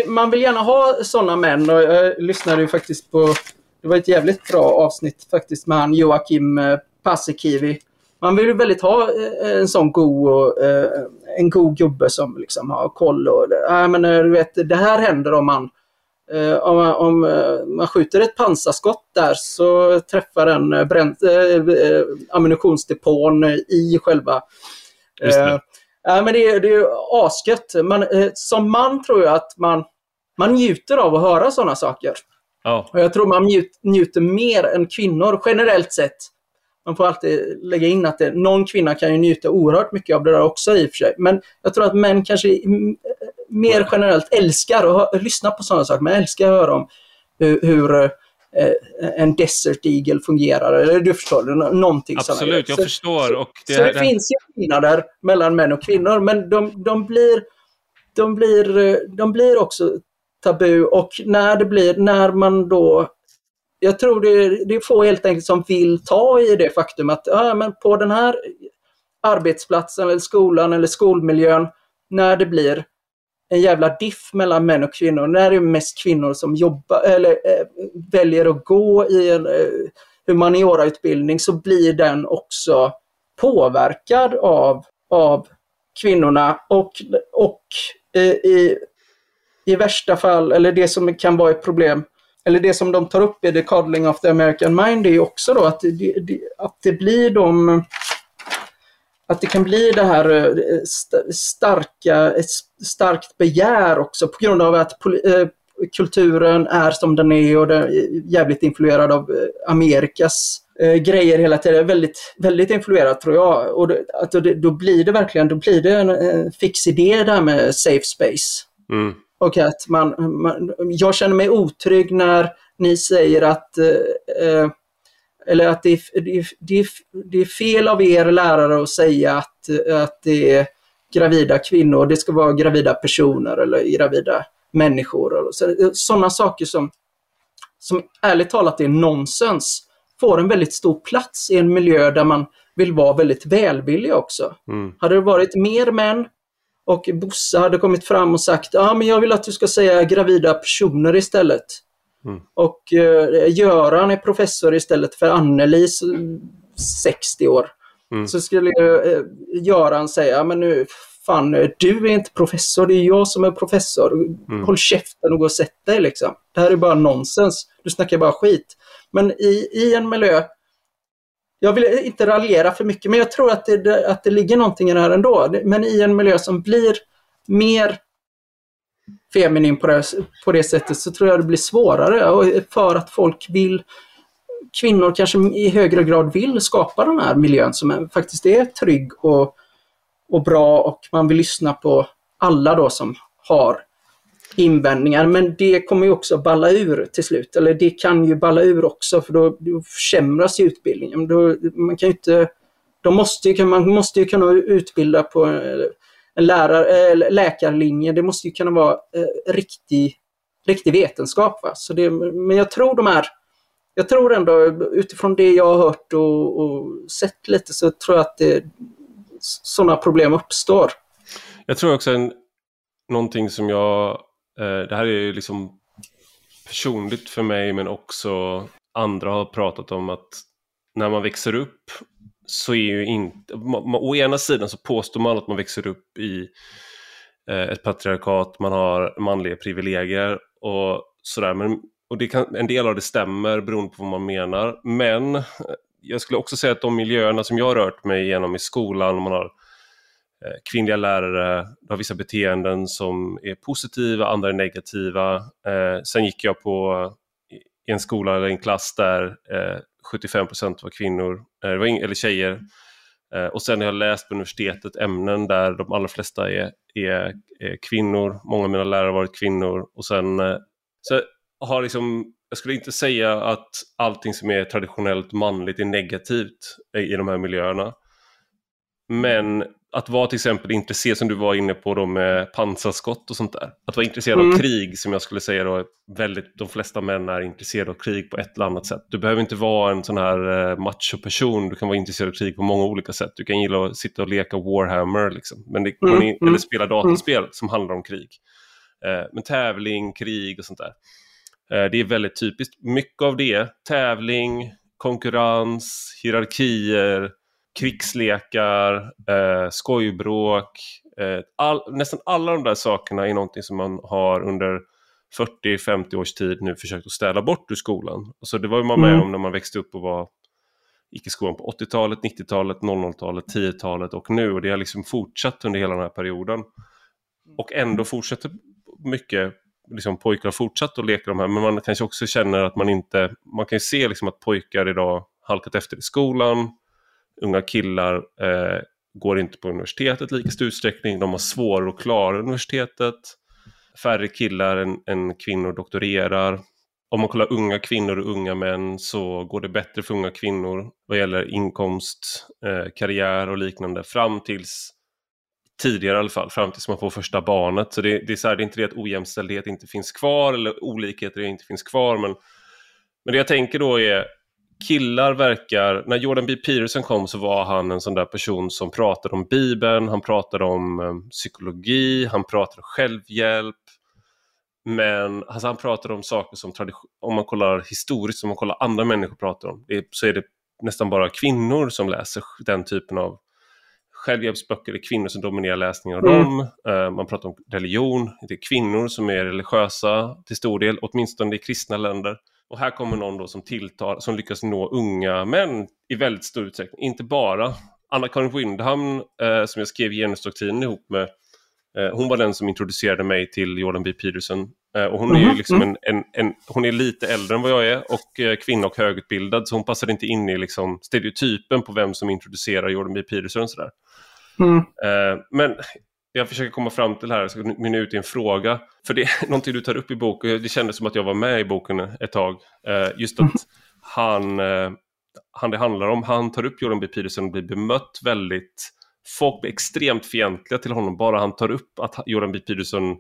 Man vill gärna ha sådana män och jag lyssnade ju faktiskt på det var ett jävligt bra avsnitt faktiskt med han Joakim Paasikivi man vill ju väldigt ha eh, en sån god, eh, en god gubbe som liksom har koll. Och, men, du vet, det här händer om man, eh, om, om man skjuter ett pansarskott där så träffar den bränt, äh, ammunitionsdepån i själva... Äh, ja, men det, det är asgött. Man, som man tror jag att man, man njuter av att höra sådana saker. Oh. Och jag tror man njut, njuter mer än kvinnor generellt sett man får alltid lägga in att det, någon kvinna kan ju njuta oerhört mycket av det där också i och för sig. Men jag tror att män kanske mer generellt älskar att lyssna på sådana saker. Man älskar att höra om hur, hur eh, en Desert Eagle fungerar. Eller du förstår, någonting Absolut, jag så, förstår. Och det, så det, det finns ju skillnader mellan män och kvinnor, men de, de, blir, de, blir, de blir också tabu och när det blir, när man då jag tror det, det är få helt enkelt som vill ta i det faktum att ja, men på den här arbetsplatsen eller skolan eller skolmiljön när det blir en jävla diff mellan män och kvinnor, när det är mest kvinnor som jobbar eller äh, väljer att gå i en äh, humaniorautbildning så blir den också påverkad av, av kvinnorna och, och äh, i, i värsta fall, eller det som kan vara ett problem, eller det som de tar upp i The Coddling of the American Mind, är också då att det, det, att det blir de att det kan bli det här eh, starka, ett starkt begär också på grund av att eh, kulturen är som den är och den är jävligt influerad av Amerikas grejer hela tiden. Väldigt, väldigt influerad tror jag. Och att då blir det verkligen då blir det en fix idé där med safe space. Mm och att man, man, jag känner mig otrygg när ni säger att eh, eller att det, det, det, det, är fel av er lärare att säga att, att det är gravida kvinnor, det ska vara gravida personer eller gravida människor. Så, sådana saker som, som ärligt talat är nonsens får en väldigt stor plats i en miljö där man vill vara väldigt välvillig också. Mm. Hade det varit mer män och Bosse hade kommit fram och sagt ja men jag vill att du ska säga gravida personer istället. Mm. Och eh, Göran är professor istället för Anneli, 60 år. Mm. Så skulle eh, Göran säga, men nu fan, du är inte professor, det är jag som är professor. Mm. Håll käften och gå och sätt dig liksom. Det här är bara nonsens. Du snackar bara skit. Men i, i en miljö jag vill inte raljera för mycket, men jag tror att det, att det ligger någonting i det här ändå. Men i en miljö som blir mer feminin på det, på det sättet så tror jag det blir svårare för att folk vill kvinnor kanske i högre grad vill skapa den här miljön som är, faktiskt är trygg och, och bra och man vill lyssna på alla då som har invändningar. Men det kommer ju också balla ur till slut. Eller det kan ju balla ur också för då, då försämras ju utbildningen. Då, man kan inte, då måste ju, man måste ju kunna utbilda på en lärar, eh, läkarlinje. Det måste ju kunna vara eh, riktig, riktig vetenskap. Va? Så det, men jag tror de här jag tror ändå utifrån det jag har hört och, och sett lite så tror jag att det, sådana problem uppstår. Jag tror också en, någonting som jag Eh, det här är ju liksom personligt för mig men också andra har pratat om att när man växer upp så är ju inte, å ena sidan så påstår man att man växer upp i eh, ett patriarkat, man har manliga privilegier och sådär. Men, och det kan, en del av det stämmer beroende på vad man menar. Men eh, jag skulle också säga att de miljöerna som jag har rört mig igenom i skolan, man har Eh, Eh, kvinnliga lärare har vissa beteenden som är positiva, andra är negativa. Eh, sen gick jag på i en skola eller en klass där eh, 75% var kvinnor, eh, eller tjejer. Eh, och sen har jag läst på universitetet ämnen där de allra flesta är, är, är kvinnor. Många av mina lärare har varit kvinnor. Och sen eh, så har liksom, jag skulle inte säga att allting som är traditionellt manligt är negativt i de här miljöerna. Men att vara till exempel intresserad, som du var inne på då med pansarskott och sånt där. Att vara intresserad Mm. av krig, som jag skulle säga då, väldigt, de flesta män är intresserade av krig på ett eller annat sätt. Du behöver inte vara en sån här eh, macho-person, du kan vara intresserad av krig på många olika sätt. Du kan gilla att sitta och leka Warhammer, liksom. Men det, Mm, man är- mm. eller spela dataspel som handlar om krig. Eh, men tävling, krig och sånt där. Eh, det är väldigt typiskt. Mycket av det, tävling, konkurrens, hierarkier, krigslekar, eh, skojbråk. Eh, all, nästan alla de där sakerna är någonting som man har under 40-50 års tid nu försökt att städa bort ur skolan. Alltså det var ju man med Mm. om när man växte upp och var gick i skolan på 80-talet, 90-talet, 00-talet, 10-talet och nu. Och det har liksom fortsatt under hela den här perioden. Och ändå fortsätter mycket, liksom pojkar har fortsatt att leka de här. Men man kanske också känner att man inte, man kan ju se liksom att pojkar idag halkat efter i skolan. Unga killar eh, går inte på universitetet i lika stor utsträckning. De har svårare att klara universitetet. Färre killar än, än kvinnor doktorerar. Om man kollar unga kvinnor och unga män så går det bättre för unga kvinnor vad gäller inkomst, eh, karriär och liknande fram tills tidigare i alla fall, fram tills man får första barnet. Så det, det är, så här, det är inte det att ojämställdhet inte finns kvar eller olikheter inte finns kvar. Men, men det jag tänker då är, killar verkar, när Jordan B. Peterson kom så var han en sån där person som pratade om Bibeln, han pratade om eh, psykologi, han pratade om självhjälp. Men alltså, han pratade om saker som om man kollar historiskt, om man kollar andra människor pratar om, det, så är det nästan bara kvinnor som läser den typen av självhjälpsböcker, det är kvinnor som dominerar läsningen av Mm. dem. Eh, man pratar om religion, det är kvinnor som är religiösa till stor del, åtminstone i kristna länder. Och här kommer någon då som tilltar, som lyckas nå unga män i väldigt stor utsträckning. Inte bara Anna-Karin Windham, eh, som jag skrev genusdoktrinen ihop med, eh, hon var den som introducerade mig till Jordan B. Peterson. Eh, och hon är ju Mhm, liksom en, en, en, hon är lite äldre än vad jag är och eh, kvinna och högutbildad, så hon passade inte in i liksom, stereotypen på vem som introducerar Jordan B. Peterson. Sådär. Mm. Eh, men jag försöker komma fram till här, ska mynna ut i en fråga. För det är någonting du tar upp i boken, det kändes som att jag var med i boken ett tag. Eh, just att han, eh, han det handlar om, han tar upp Jordan B. Peterson och blir bemött väldigt, folk blir extremt fientliga till honom bara han tar upp att Jordan B. Peterson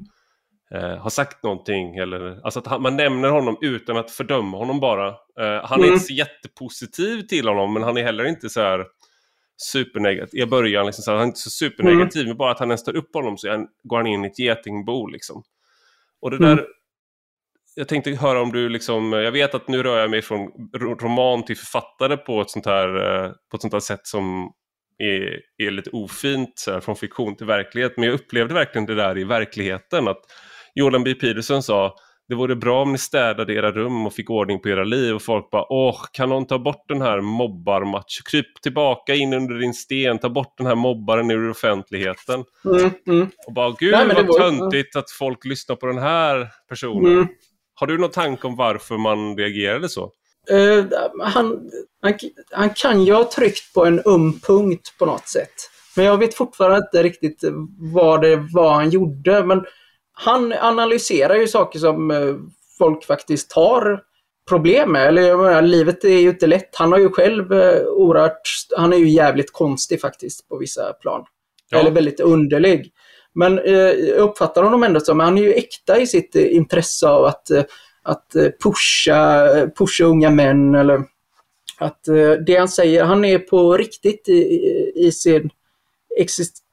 eh, har sagt någonting. Eller, alltså att han, man nämner honom utan att fördöma honom bara. Eh, han är Mm. inte så jättepositiv till honom men han är heller inte så här supernegativ. I början liksom, så han är inte så supernegativ men bara att han ens tar upp honom så han, går han in i ett getingbo. Liksom. Och det Mm. där, jag tänkte höra om du liksom, jag vet att nu rör jag mig från ro- roman till författare på ett sånt här, eh, på ett sånt här sätt som är, är lite ofint, så här, från fiktion till verklighet. Men jag upplevde verkligen det där i verkligheten. Att Jordan B. Peterson sa det vore bra om ni städade era rum och fick ordning på era liv. Och folk bara, åh, kan någon ta bort den här mobbarmatch? Kryp tillbaka in under din sten, ta bort den här mobbaren ur offentligheten. Mm. Mm. Och bara, gud Nej, vad var töntigt att folk lyssnar på den här personen. Mm. Har du någon tanke om varför man reagerade så? Eh, han, han, han kan ju ha tryckt på en um punkt på något sätt. Men jag vet fortfarande inte riktigt vad det var han gjorde. Men han analyserar ju saker som eh, folk faktiskt har problem med. Eller jag menar, livet är ju inte lätt. Han har ju själv eh, oerhört... Han är ju jävligt konstig faktiskt på vissa plan. Ja. Eller väldigt underlig. Men eh, jag uppfattar honom ändå som, han är ju äkta i sitt eh, intresse av att, att pusha, pusha unga män eller att det han säger, han är på riktigt i, i, sin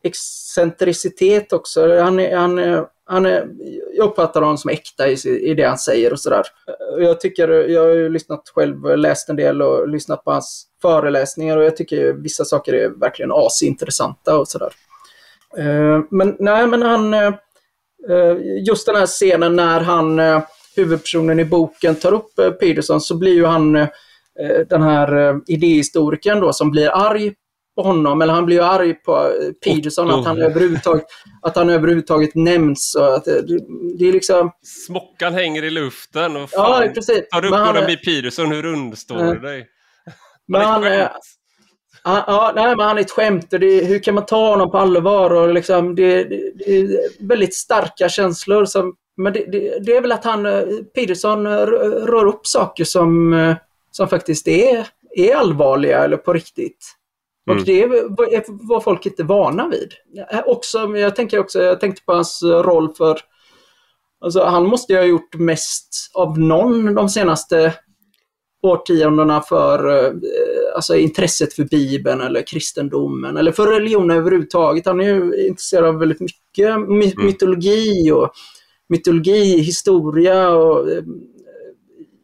excentricitet också. Han han är, han är, jag uppfattar honom som äkta i, i det han säger och sådär. Eh, jag tycker, jag har ju lyssnat själv, läst en del och lyssnat på hans föreläsningar och jag tycker vissa saker är verkligen asintressanta och sådär. Eh, men nej, men han... Eh, just den här scenen när han, huvudpersonen i boken, tar upp Peterson så blir ju han den här idéhistorikern då som blir arg honom, eller han blir ju arg på eh, Peterson, att han överhuvudtaget, att han överhuvudtaget nämns. Och att det, det är liksom... Smockan hänger i luften och Ja, fan, precis. tar du upp han Jordan B. Peterson, hur undstår Ja. du dig? Men han, är är- skämt. Ja, ja, nej, men han är ett skämt. Och det, hur kan man ta honom på allvar? Och liksom, det, det, det är väldigt starka känslor. Som, men det, är väl att han, eh, Peterson eh, rör upp saker som, som faktiskt är, är allvarliga eller på riktigt. Och mm. det var folk inte vana vid. Också, jag, tänker också, jag tänkte på hans roll för... Alltså, han måste ju ha gjort mest av någon de senaste årtiondena för eh, alltså, intresset för Bibeln eller kristendomen eller för religion överhuvudtaget. Han är ju intresserad av väldigt mycket my mm. mytologi och mytologi, historia och eh,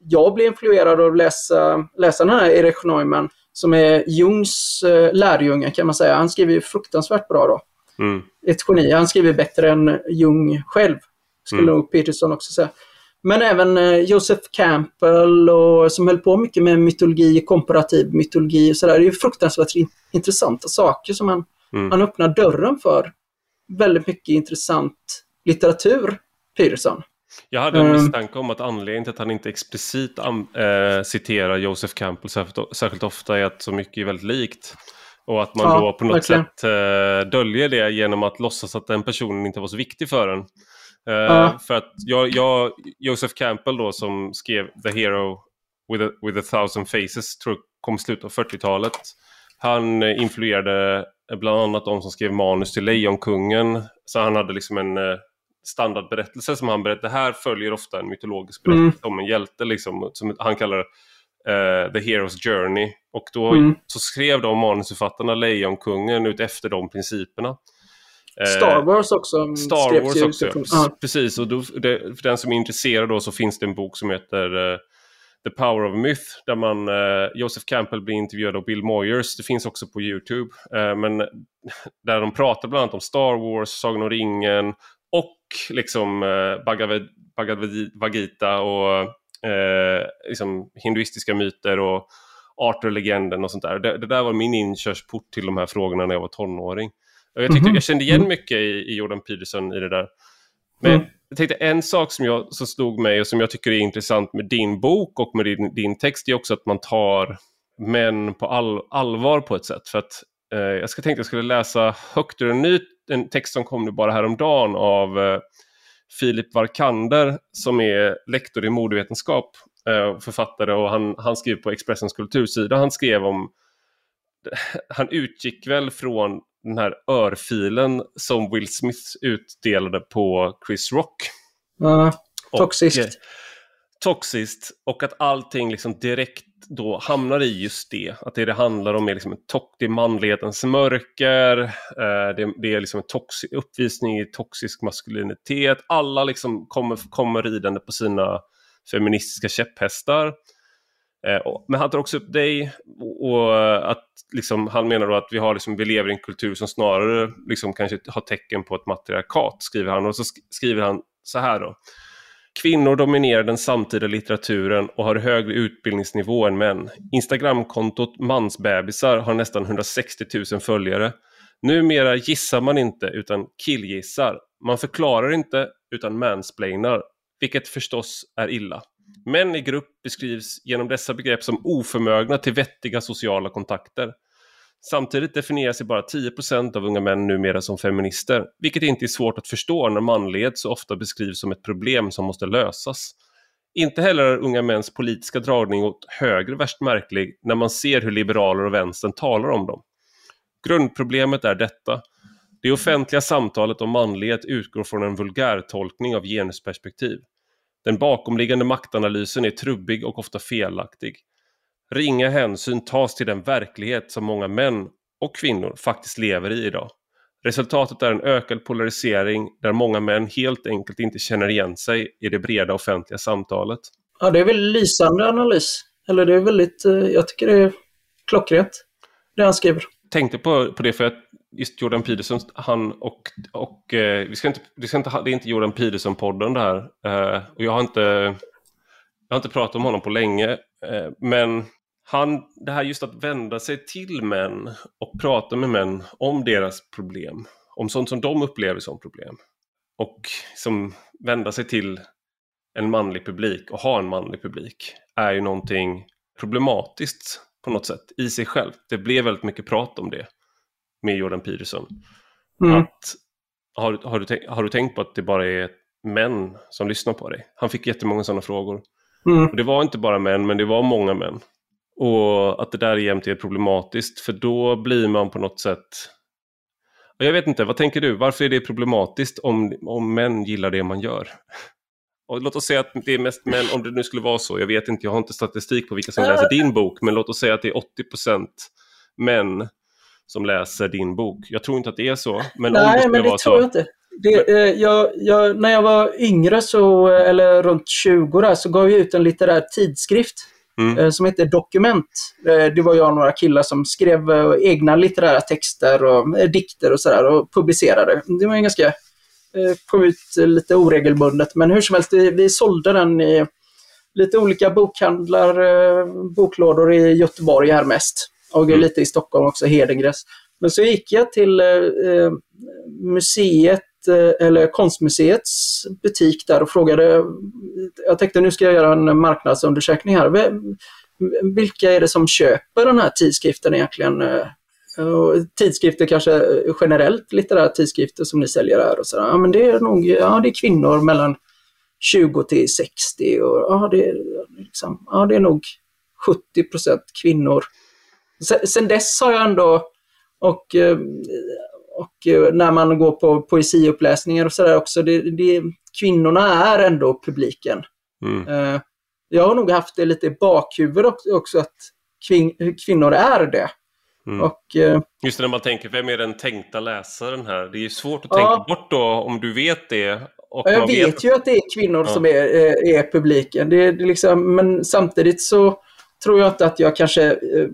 jag blev influerad av att läsa, läsa den här Erich Neumann som är Jungs eh, lärjunge kan man säga. Han skriver ju fruktansvärt bra då. Mm. Ett geni. Han skriver bättre än Jung själv, skulle mm. nog Peterson också säga. Men även eh, Joseph Campbell och, som höll på mycket med mytologi, komparativ mytologi och sådär. Det är fruktansvärt intressanta saker som han, mm. han öppnar dörren för. Väldigt mycket intressant litteratur, Peterson. Jag hade en ehm. misstanke om att anledningen till att han inte explicit äh, citerar Joseph Campbell särskilt, särskilt, ofta är att så mycket är väldigt likt. Och att man ja, då på något verkligen. sätt äh, döljer det genom att låtsas att den personen inte var så viktig för en. Uh, ja. För att jag, jag, Joseph Campbell då som skrev The Hero with a, with a thousand faces, tror jag kom i slutet av 40-talet. Han influerade bland annat de som skrev manus till Lejonkungen. Så han hade liksom en standardberättelse som han berättade. Det här följer ofta en mytologisk berättelse mm. om en hjälte, liksom, som han kallar uh, The Hero's Journey. Och då mm. så skrev de manusförfattarna Lejonkungen ut efter de principerna. Star Wars också. Star Wars också, ja. Precis. Och då, det, för den som är intresserad då så finns det en bok som heter uh, The Power of Myth där man, uh, Joseph Campbell blir intervjuad av Bill Moyers. Det finns också på YouTube. Uh, men där de pratar bland annat om Star Wars, Sagan om ringen liksom uh, Bhagavad, Bhagavad Gita och liksom hinduistiska myter och Arthur-legenden och sånt där. Det, det, där var min inkörsport till de här frågorna när jag var tonåring. Jag, tyckte, mm -hmm. jag kände igen mycket i, i Jordan Peterson i det där. Men mm. jag tänkte en sak som, jag, som stod mig och som jag tycker är intressant med din bok och med din, din text är också att man tar män på all, allvar på ett sätt. För att eh, jag ska tänkte att jag skulle läsa högt ur en ny en text som kom nu bara häromdagen av eh, Filip Varkander som är lektor i modevetenskap, eh, författare och han, han skriver på Expressens kultursida. Han skrev om han utgick väl från den här örfilen som Will Smith utdelade på Chris Rock. Uh, toxiskt. Och, eh, toxiskt och att allting liksom direkt då hamnar i just det. Att det det handlar om är liksom en det är manlighetens mörker, eh, det, det, är liksom en toxisk uppvisning i toxisk maskulinitet. Alla liksom kommer, kommer ridande på sina feministiska käpphästar. Eh, men han tar också upp dig och att liksom, han menar då att vi, har liksom, vi lever i en kultur som snarare liksom, kanske har tecken på ett matriarkat, skriver han. Och så skriver han så här då. Kvinnor dominerar den samtida litteraturen och har högre utbildningsnivå än män. Instagramkontot mansbebisar har nästan 160 000 följare. Numera gissar man inte utan killgissar. Man förklarar inte utan mansplainar, vilket förstås är illa. Män i grupp beskrivs genom dessa begrepp som oförmögna till vettiga sociala kontakter. Samtidigt definierar sig bara 10% av unga män numera som feminister, vilket inte är svårt att förstå när manlighet så ofta beskrivs som ett problem som måste lösas. Inte heller är unga mäns politiska dragning åt höger värst märklig när man ser hur liberaler och vänstern talar om dem. Grundproblemet är detta. Det offentliga samtalet om manlighet utgår från en vulgärtolkning av genusperspektiv. Den bakomliggande maktanalysen är trubbig och ofta felaktig. Ringa hänsyn tas till den verklighet som många män och kvinnor faktiskt lever i idag. Resultatet är en ökad polarisering där många män helt enkelt inte känner igen sig i det breda offentliga samtalet. Ja, det är väl lysande analys. Eller det är väldigt, eh, jag tycker det är klockrent, det han skriver. Tänkte på, på det för att just Jordan Peterson, han och, och eh, vi ska inte, vi ska inte, det är inte Jordan Peterson-podden det här. Eh, och jag har inte, jag har inte pratat om honom på länge. Men han, det här just att vända sig till män och prata med män om deras problem. Om sånt som de upplever som problem. Och som vända sig till en manlig publik och ha en manlig publik är ju någonting problematiskt på något sätt i sig själv. Det blev väldigt mycket prat om det med Jordan Peterson. Mm. Att, har, har, du har du tänkt på att det bara är män som lyssnar på dig? Han fick jättemånga sådana frågor. Mm. Och det var inte bara män, men det var många män. Och att det där jämt är problematiskt, för då blir man på något sätt... Jag vet inte, vad tänker du? Varför är det problematiskt om, om män gillar det man gör? Och låt oss säga att det är mest män, om det nu skulle vara så, jag vet inte, jag har inte statistik på vilka som läser din bok, men låt oss säga att det är 80% män som läser din bok. Jag tror inte att det är så, men Nej, om det skulle men det vara tror så. jag inte. Det, eh, jag, jag, när jag var yngre, så, eller runt 20 där, så gav jag ut en litterär tidskrift Mm. eh, som heter Dokument. Eh, det var jag och några killar som skrev eh, egna litterära texter och dikter och sådär och publicerade. Det var en ganska, kom ut lite oregelbundet, men hur som helst, vi, vi sålde den i lite olika bokhandlar, boklådor i Göteborg här mest. Och Mm. lite i Stockholm också, Hedengrens. Men så gick jag till museet, Eh, eller konstmuseets butik där och frågade, jag tänkte nu ska jag göra en marknadsundersökning här. Vem- Vilka är det som köper den här tidskriften egentligen? Eh, och tidskrifter kanske generellt, litterära tidskrifter som ni säljer här. Och sådär. ja, men det är nog ja, det är kvinnor mellan 20 till 60 och ja, det, är, liksom, ja, det är nog 70% kvinnor. Sen, sen dess har jag ändå, och, eh, och eh, när man går på poesiuppläsningar och sådär också, det, det, kvinnorna är ändå publiken. Mm. Eh, Jag har nog haft det lite i bakhuvudet också, att kvin, kvinnor är det. Mm. Och, eh, Just det, när man tänker, vem är den tänkta läsaren här? Det är svårt att Ja. tänka bort då om du vet det. Och Ja, jag vet ju att det är kvinnor Ja. som är, är, är publiken. Det, det liksom, men samtidigt så tror jag inte att jag kanske eh,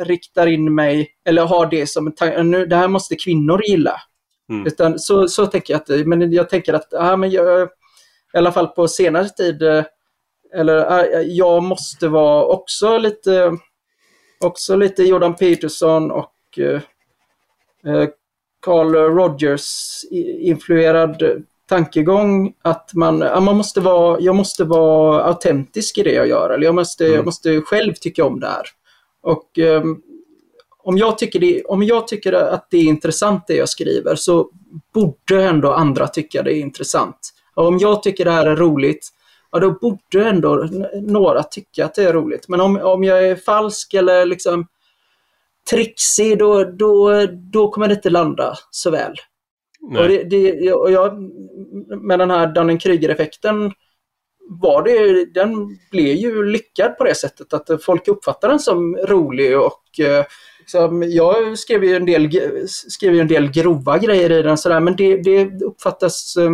riktar in mig eller har det som. Nu, det här måste kvinnor gilla. Mm. Utan så, så tänker jag inte. Men jag tänker att ja, men jag, i alla fall på senare tid eh, eller eh, jag måste vara också lite också lite Jordan Peterson och eh, eh, Carl Rogers-influerad tankegång att man, ja, man måste vara, jag måste vara autentisk i det jag gör. Eller jag måste, Mm. jag måste själv tycka om det här. Och ehm, om, jag tycker det, om jag tycker att det är intressant det jag skriver så borde ändå andra tycka det är intressant. Och om jag tycker det här är roligt, ja då borde ändå några tycka att det är roligt. Men om, om jag är falsk eller liksom trixig, då, då, då kommer det inte landa så väl. Nej. Och det, det, och jag, med den här Dunning-Kruger-effekten var det, den blev ju lyckad på det sättet att folk uppfattar den som rolig och eh, liksom, jag skrev ju en del, skrev ju en del grova grejer i den sådär men det, det uppfattas eh,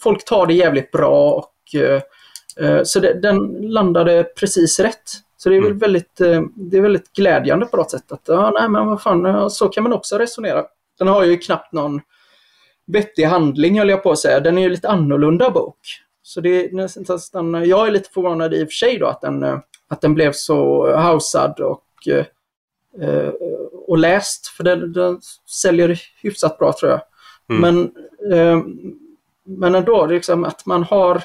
folk tar det jävligt bra och eh, så det, den landade precis rätt. Så det är väl Mm. väldigt, det är väldigt glädjande på något sätt att ja, nej men vad fan, så kan man också resonera. Den har ju knappt någon vettig handling höll jag på att säga. Den är ju lite annorlunda bok. Så det är nästan, jag är lite förvånad i och för sig då att den, eh, att den blev så hausad och, eh, eh, och läst. För den, den säljer hyfsat bra tror jag. Mm. Men, men ändå, liksom att man har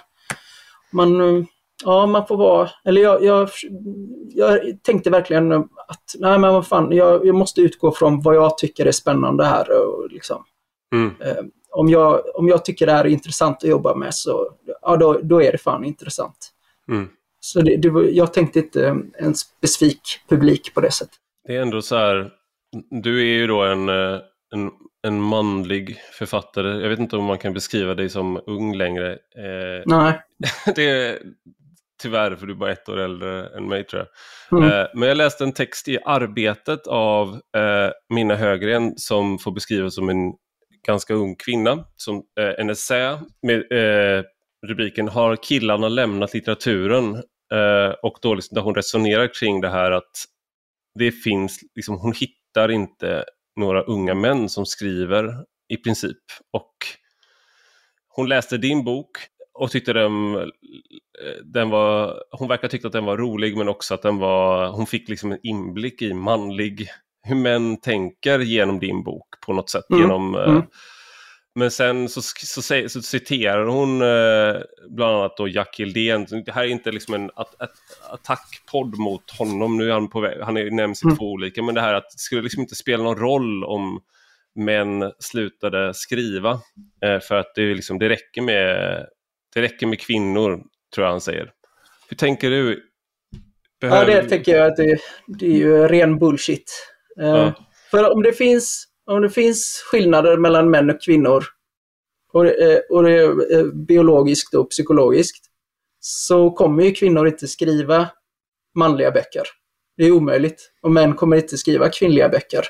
man, ja, man får vara, eller jag, jag, jag tänkte verkligen att nej men vad fan, jag, jag måste utgå från vad jag tycker är spännande här. Och liksom, Mm. eh, om, jag, om jag tycker det här är intressant att jobba med så ja, då, då är det fan intressant. Mm. Så det, det, var- jag tänkte inte en specifik publik på det sättet. Det är ändå så här, du är ju då en, eh, en, en manlig författare. Jag vet inte om man kan beskriva dig som ung längre. Eh, Nej. det tyvärr, för du är bara ett år äldre än mig tror jag. Mm. Eh, men jag läste en text i Arbetet av eh, Minna Högren som får beskrivas som en ganska ung kvinna. Som eh, en essä med rubriken Har killarna lämnat litteraturen? Och då liksom, där hon resonerar kring det här att det finns, liksom, hon hittar inte några unga män som skriver i princip. Och hon läste din bok och tyckte den, eh, den var, hon verkar tycka att den var rolig men också att den var, hon fick liksom en inblick i manlig, hur män tänker genom din bok på något sätt. Mm, Genom, eh, mm. Men sen så, så, säger- så citerar hon eh, bland annat då Jack Hildén. Det här är inte liksom en att, att, attackpodd mot honom. Nu är han på väg, han är nämns i Mm. två olika, men det här att det skulle liksom inte spela någon roll om män slutade skriva. Eh, för att det, är liksom, det, räcker med, det räcker med kvinnor, tror jag han säger. Hur tänker du Behöver... Ja, det tycker jag att det, det är ju ren bullshit. Eh, ja. För om det, finns, om det finns skillnader mellan män och kvinnor, och, och det är biologiskt och psykologiskt, så kommer ju kvinnor inte skriva manliga böcker. Det är omöjligt. Och män kommer inte skriva kvinnliga böcker.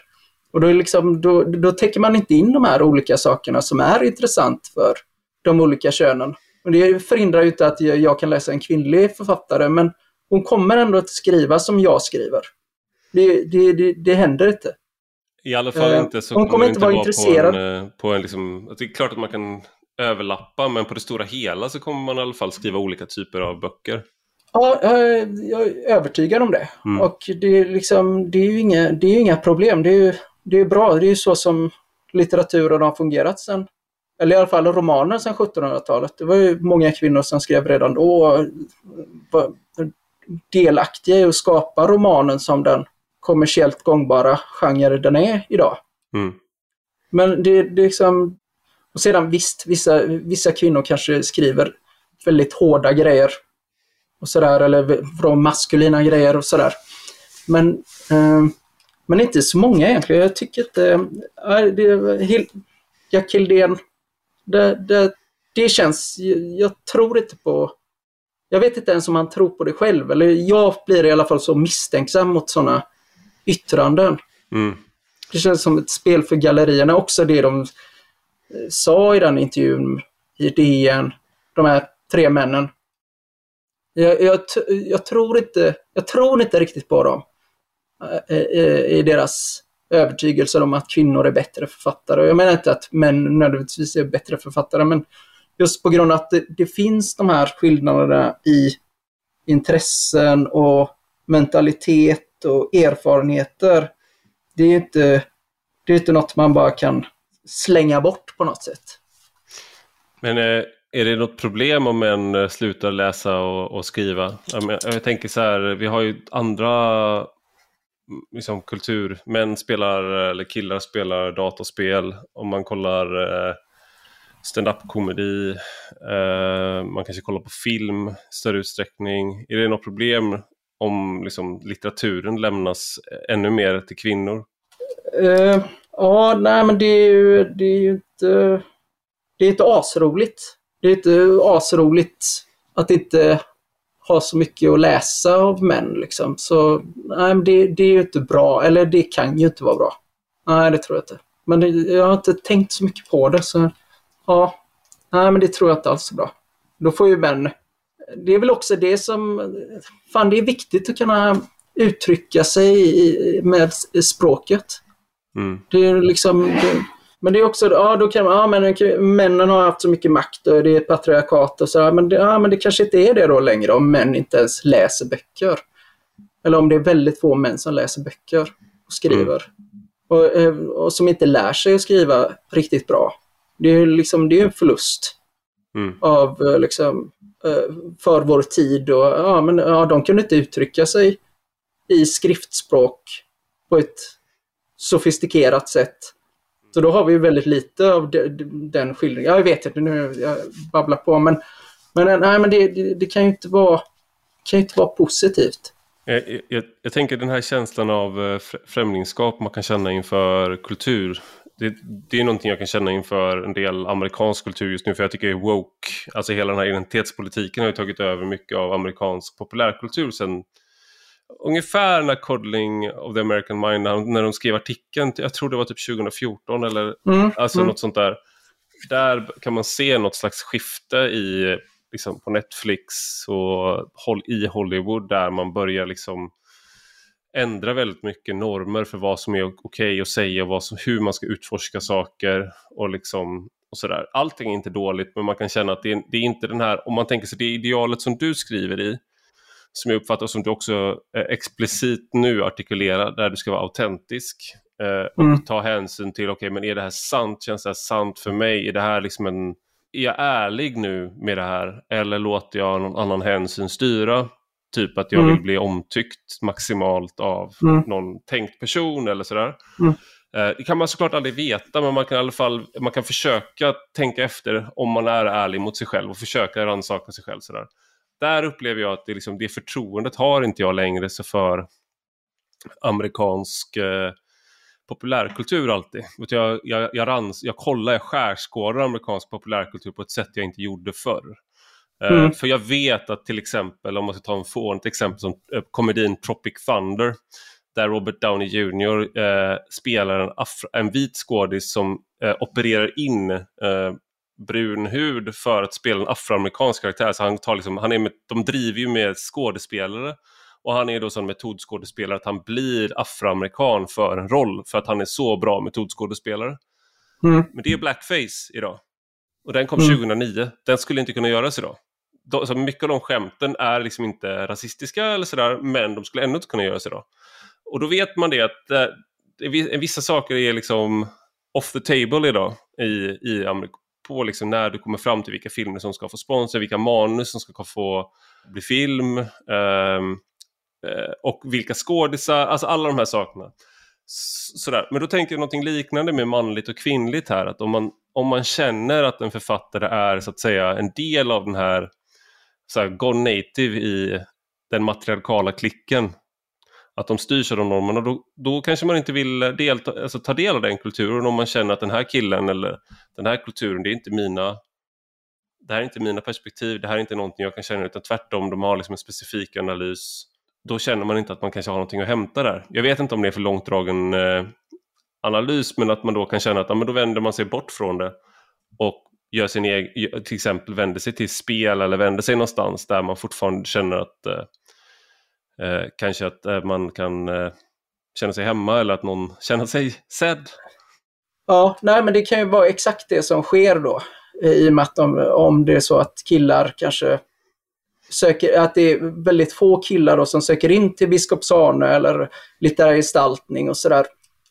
Och då, liksom, då, då täcker man inte in de här olika sakerna som är intressant för de olika könen. Och det förhindrar ju inte att jag kan läsa en kvinnlig författare, men hon kommer ändå att skriva som jag skriver. Det, det, det, det händer inte. I alla fall inte så hon kommer inte vara, vara intresserad. På en, eh, på en liksom, det är klart att man kan överlappa, men på det stora hela så kommer man i alla fall skriva olika typer av böcker. Ja, jag är övertygad om det. Mm. Och det är, liksom, det är ju inga, det är inga problem. Det är, det är bra. Det är ju så som litteraturen har fungerat sen, eller i alla fall romaner sedan 1700-talet. Det var ju många kvinnor som skrev redan då var delaktiga i att skapa romanen som den kommersiellt gångbara genre den är idag. Mm. Men det, det är liksom... Och sedan visst, vissa, vissa kvinnor kanske skriver väldigt hårda grejer och sådär, eller maskulina grejer och sådär. Men, eh, men inte så många egentligen. Jag tycker inte... Äh, det, Jack Hildén, det, det, det känns... Jag tror inte på... Jag vet inte ens om han tror på det själv. Eller jag blir i alla fall så misstänksam mot sådana yttranden. Mm. Det känns som ett spel för gallerierna. Också det de eh, sa i den intervjun i DN, de här tre männen. Jag, jag, jag, tror, inte, jag tror inte riktigt på dem. Eh, eh, I deras övertygelser om att kvinnor är bättre författare. Jag menar inte att män nödvändigtvis är bättre författare, men just på grund av att det, det finns de här skillnaderna i intressen och mentalitet och erfarenheter. Det är inte, det är inte något man bara kan slänga bort på något sätt. Men eh, är det något problem om män eh, slutar läsa och, och skriva? Jag, jag, tänker så här, vi har ju andra liksom, kultur. Män spelar, eller killar spelar datorspel. Om man kollar eh, stand-up komedi, eh, man kanske kollar på film i större utsträckning. Är det något problem om liksom, litteraturen lämnas eh, ännu mer till kvinnor? Uh, ja, nej men det är ju, det är ju inte... Det är inte asroligt det är inte asroligt att inte ha så mycket att läsa av män. Liksom. Så nej, det, det är ju inte bra. Eller det kan ju inte vara bra. Nej, det tror jag inte. Men det, jag har inte tänkt så mycket på det. Så ja, nej, men det tror jag inte alls är bra. Då får ju män... Det är väl också det som... Fan, det är viktigt att kunna uttrycka sig med språket. Mm. Det är liksom... Det, men det är också, ja då kan man, ja men männen har haft så mycket makt och det är patriarkat och så, men det, ja, men det kanske inte är det då längre om män inte ens läser böcker. Eller om det är väldigt få män som läser böcker och skriver. Mm. Och, eh, och, som inte lär sig att skriva riktigt bra. Det är liksom, det är en förlust. Mm. Av eh, liksom, eh, för vår tid och ja, men, ja, de kunde inte uttrycka sig i skriftspråk på ett sofistikerat sätt så då har vi väldigt lite av de, de, den skildringen. Jag vet inte, nu jag babblar på, men, men, eh, nej, men det, det, det kan ju inte vara, kan inte vara positivt. Jag, jag, jag, tänker den här känslan av eh, främlingskap man kan känna inför kultur. Det, det, är någonting jag kan känna inför en del amerikansk kultur just nu för jag tycker jag är woke. Alltså hela den här identitetspolitiken har ju tagit över mycket av amerikansk populärkultur sen ungefär när Codling of the American Mind, när de skrev artikeln, jag tror det var typ 2014 eller mm, alltså mm. något sånt där. Där kan man se något slags skifte i, liksom på Netflix och i Hollywood där man börjar liksom ändra väldigt mycket normer för vad som är okej okay att säga och vad som, hur man ska utforska saker och liksom och sådär. Allting är inte dåligt men man kan känna att det är, det är inte den här, om man tänker sig det idealet som du skriver i, som jag uppfattar som du också eh, explicit nu artikulerar, där du ska vara autentisk. Eh, och mm. ta hänsyn till, okej okay, men är det här sant? Känns det här sant för mig? Är det här liksom en... Är jag ärlig nu med det här? Eller låter jag någon annan hänsyn styra? Typ att jag mm. vill bli omtyckt maximalt av mm. någon tänkt person eller sådär. Mm. Eh, det kan man såklart aldrig veta, men man kan i alla fall man kan försöka tänka efter om man är ärlig mot sig själv och försöka rannsaka sig själv. Sådär. Där upplever jag att det, liksom, det förtroendet har inte jag längre så för amerikansk eh, populärkultur alltid. Jag, jag, jag, rans, jag kollar, jag skärskådar amerikansk populärkultur på ett sätt jag inte gjorde förr. Eh, mm. Uh, för jag vet att till exempel, om man ska ta en fånigt exempel som uh, komedin Tropic Thunder, där Robert Downey Jr. Uh, spelar en, en vit skådis som opererar in brun hud för att spela en afroamerikansk karaktär. Så han, tar liksom, han är med, de driver ju med skådespelare och han är då som metodskådespelare att han blir afroamerikan för en roll för att han är så bra metodskådespelare. Mm. Men det är blackface idag. Och den kom mm. 2009. Den skulle inte kunna göras idag. De, så mycket av de skämten är liksom inte rasistiska eller sådär, men de skulle ändå inte kunna göras idag. Och då vet man det att eh, vissa saker är liksom off the table idag i, i på liksom när du kommer fram till vilka filmer som ska få sponsor, vilka manus som ska få bli film um, och vilka skådisar, alltså alla de här sakerna. Sådär. Men då tänker jag någonting liknande med manligt och kvinnligt här, att om man, om man känner att en författare är så att säga en del av den här, så här gone native i den matriarkala klicken, att de styrs av de normerna, då, då kanske man inte vill delta, alltså, ta del av den kulturen om man känner att den här killen eller den här kulturen, det är inte mina det här är inte mina perspektiv, det här är inte någonting jag kan känna utan tvärtom, de har liksom en specifik analys. Då känner man inte att man kanske har någonting att hämta där. Jag vet inte om det är för långtdragen eh, analys, men att man då kan känna att ja, men då vänder man sig bort från det och gör sin egen, till exempel vänder sig till spel eller vänder sig någonstans där man fortfarande känner att eh, Eh, kanske att eh, man kan eh, känna sig hemma eller att någon känner sig sedd. Ja, nej men det kan ju vara exakt det som sker då. I och med att om, om det är så att killar kanske söker, att det är väldigt få killar då som söker in till Biskops-Arne eller litterär gestaltning och sådär.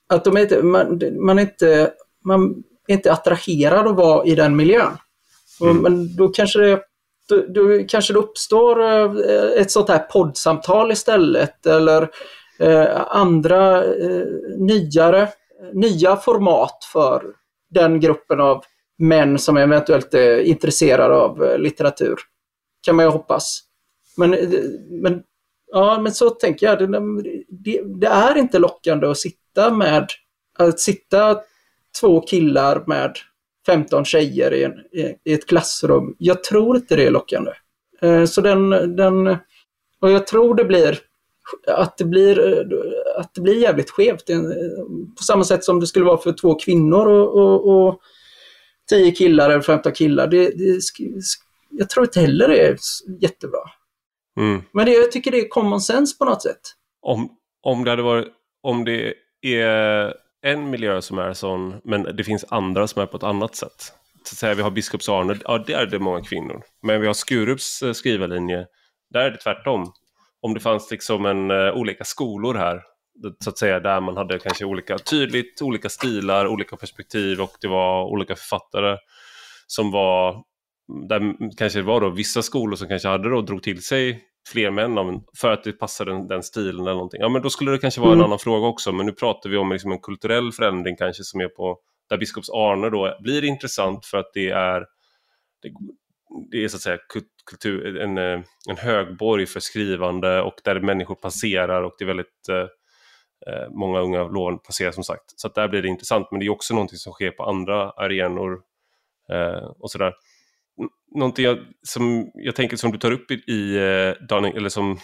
Att de är inte, man, man, är inte, man är inte attraherad att vara i den miljön. Mm. Men då kanske det då, då kanske det uppstår eh, ett sånt här poddsamtal istället eller eh, andra eh, nyare, nya format för den gruppen av män som eventuellt är intresserade av eh, litteratur. Kan man ju hoppas. Men, eh, men, ja, men så tänker jag. Det, det, det är inte lockande att sitta med att sitta två killar med 15 tjejer i, en, i ett klassrum. Jag tror inte det är lockande. Eh, så den, den, och jag tror det blir att det blir, att det blir jävligt skevt. På samma sätt som det skulle vara för två kvinnor och, och, och tio killar eller 15 killar. Det, det, jag tror inte heller det är jättebra. Mm. Men det, jag tycker det är common sense på något sätt. Om, om det hade varit, om det är en miljö som är sån, men det finns andra som är på ett annat sätt. Så att säga, vi har Biskops Arne, ja där är det många kvinnor. Men vi har Skurups eh, skrivarlinje, där är det tvärtom. Om det fanns liksom en, uh, olika skolor här, så att säga, där man hade kanske olika, tydligt olika stilar, olika perspektiv och det var olika författare som var, där kanske det var då vissa skolor som kanske hade då drog till sig fler män för att det passar den, den stilen eller någonting. Ja men då skulle det kanske vara mm. en annan fråga också men nu pratar vi om liksom en kulturell förändring kanske som är på där biskops Arne då blir intressant för att det är det, det är så att säga kultur, en, eh, en högborg för skrivande och där människor passerar och det är väldigt eh, eh många unga lån passerar som sagt. Så att där blir det intressant men det är också någonting som sker på andra arenor eh, och sådär någonting jag, som jag tänker som du tar upp i, i eh, eller som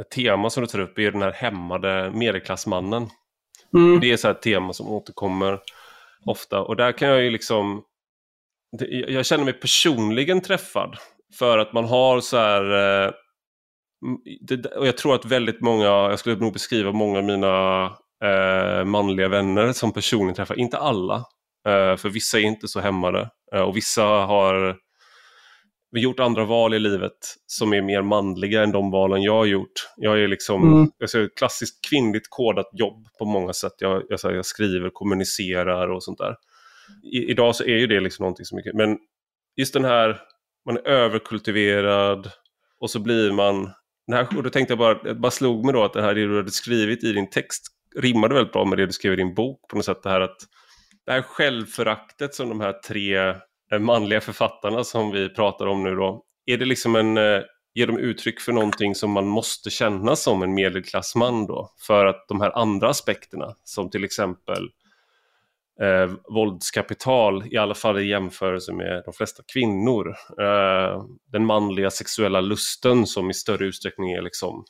ett tema som du tar upp är den här hämmade medelklassmannen. Mm. Det är så ett tema som återkommer ofta och där kan jag ju liksom jag känner mig personligen träffad för att man har så här eh, och jag tror att väldigt många, jag skulle nog beskriva många av mina eh, manliga vänner som personligen träffar, inte alla, för vissa är inte så hämmade och vissa har vi gjort andra val i livet som är mer manliga än de valen jag har gjort. Jag är liksom mm. jag ser klassiskt kvinnligt kodat jobb på många sätt. Jag, jag, jag skriver, kommunicerar och sånt där. I, idag så är ju det liksom någonting som mycket, men just den här, man är överkultiverad och så blir man, här, och då tänkte jag bara, det bara slog mig då att det här det du hade skrivit i din text rimmade väldigt bra med det du skrev i din bok på något sätt. Det här att det här självföraktet som de här tre Eh, manliga författarna som vi pratar om nu då. Är det liksom en eh, ger de uttryck för någonting som man måste känna som en medelklassman då. För att de här andra aspekterna, som till exempel eh, våldskapital, i alla fall i jämförelse med de flesta kvinnor. Eh, den manliga sexuella lusten som i större utsträckning är liksom,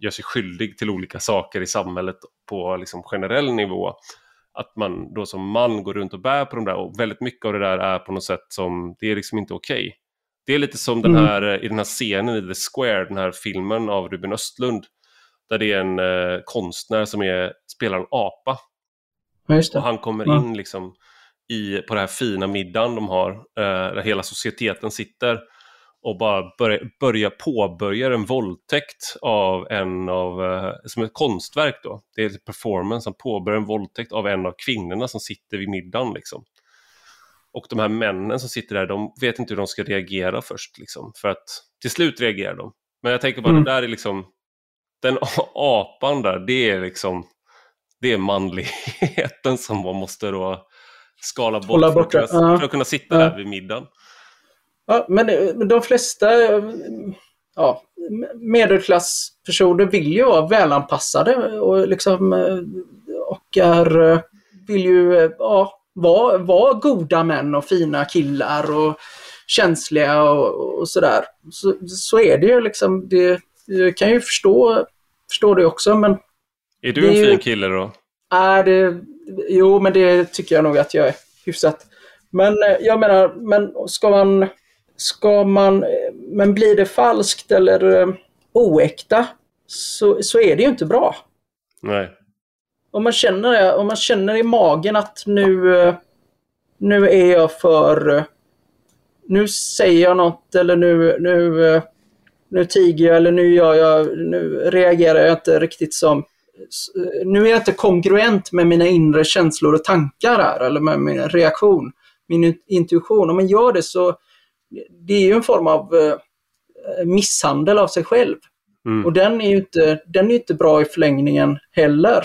gör sig skyldig till olika saker i samhället på liksom generell nivå. Att man då som man går runt och bär på de där och väldigt mycket av det där är på något sätt som, det är liksom inte okej. Okay. Det är lite som den mm. här, mm. i den här scenen i The Square, den här filmen av Ruben Östlund. Där det är en eh, konstnär som är, spelar en apa Ja, och han kommer ja. in liksom i, på den här fina middagen de har, eh, där hela societeten sitter och bara börjar börja påbörja en våldtäkt av en av, eh, som ett konstverk då, det är ett performance, han påbörjar en våldtäkt av en av kvinnorna som sitter vid middagen liksom. Och de här männen som sitter där, de vet inte hur de ska reagera först liksom, för att till slut reagerar de. Men jag tänker bara, mm. det där är liksom, den apan där, det är liksom det är manligheten som man måste då skala bort, bort för, att kunna, för att kunna sitta där vid middagen. Ja, men de flesta ja, medelklasspersoner vill ju vara välanpassade och liksom och är, vill ju ja, vara, vara goda män och fina killar och känsliga och, och sådär. Så, så är det ju liksom. Det, jag kan ju förstå, förstå det också men är du en fin kille då? Nej, det, jo, men det tycker jag nog att jag är hyfsat. Men eh, jag menar, men ska man, ska man, men blir det falskt eller eh, oäkta så, så är det ju inte bra. Nej. Om man känner, om man känner i magen att nu, eh, nu är jag för, nu säger jag något eller nu, nu, nu tiger jag eller nu gör jag, nu reagerar jag inte riktigt som nu är jag inte kongruent med mina inre känslor och tankar här, eller med min reaktion, min intuition. Om man gör det så det är ju en form av eh, misshandel av sig själv. Mm. Och den är ju inte, den är inte bra i förlängningen heller.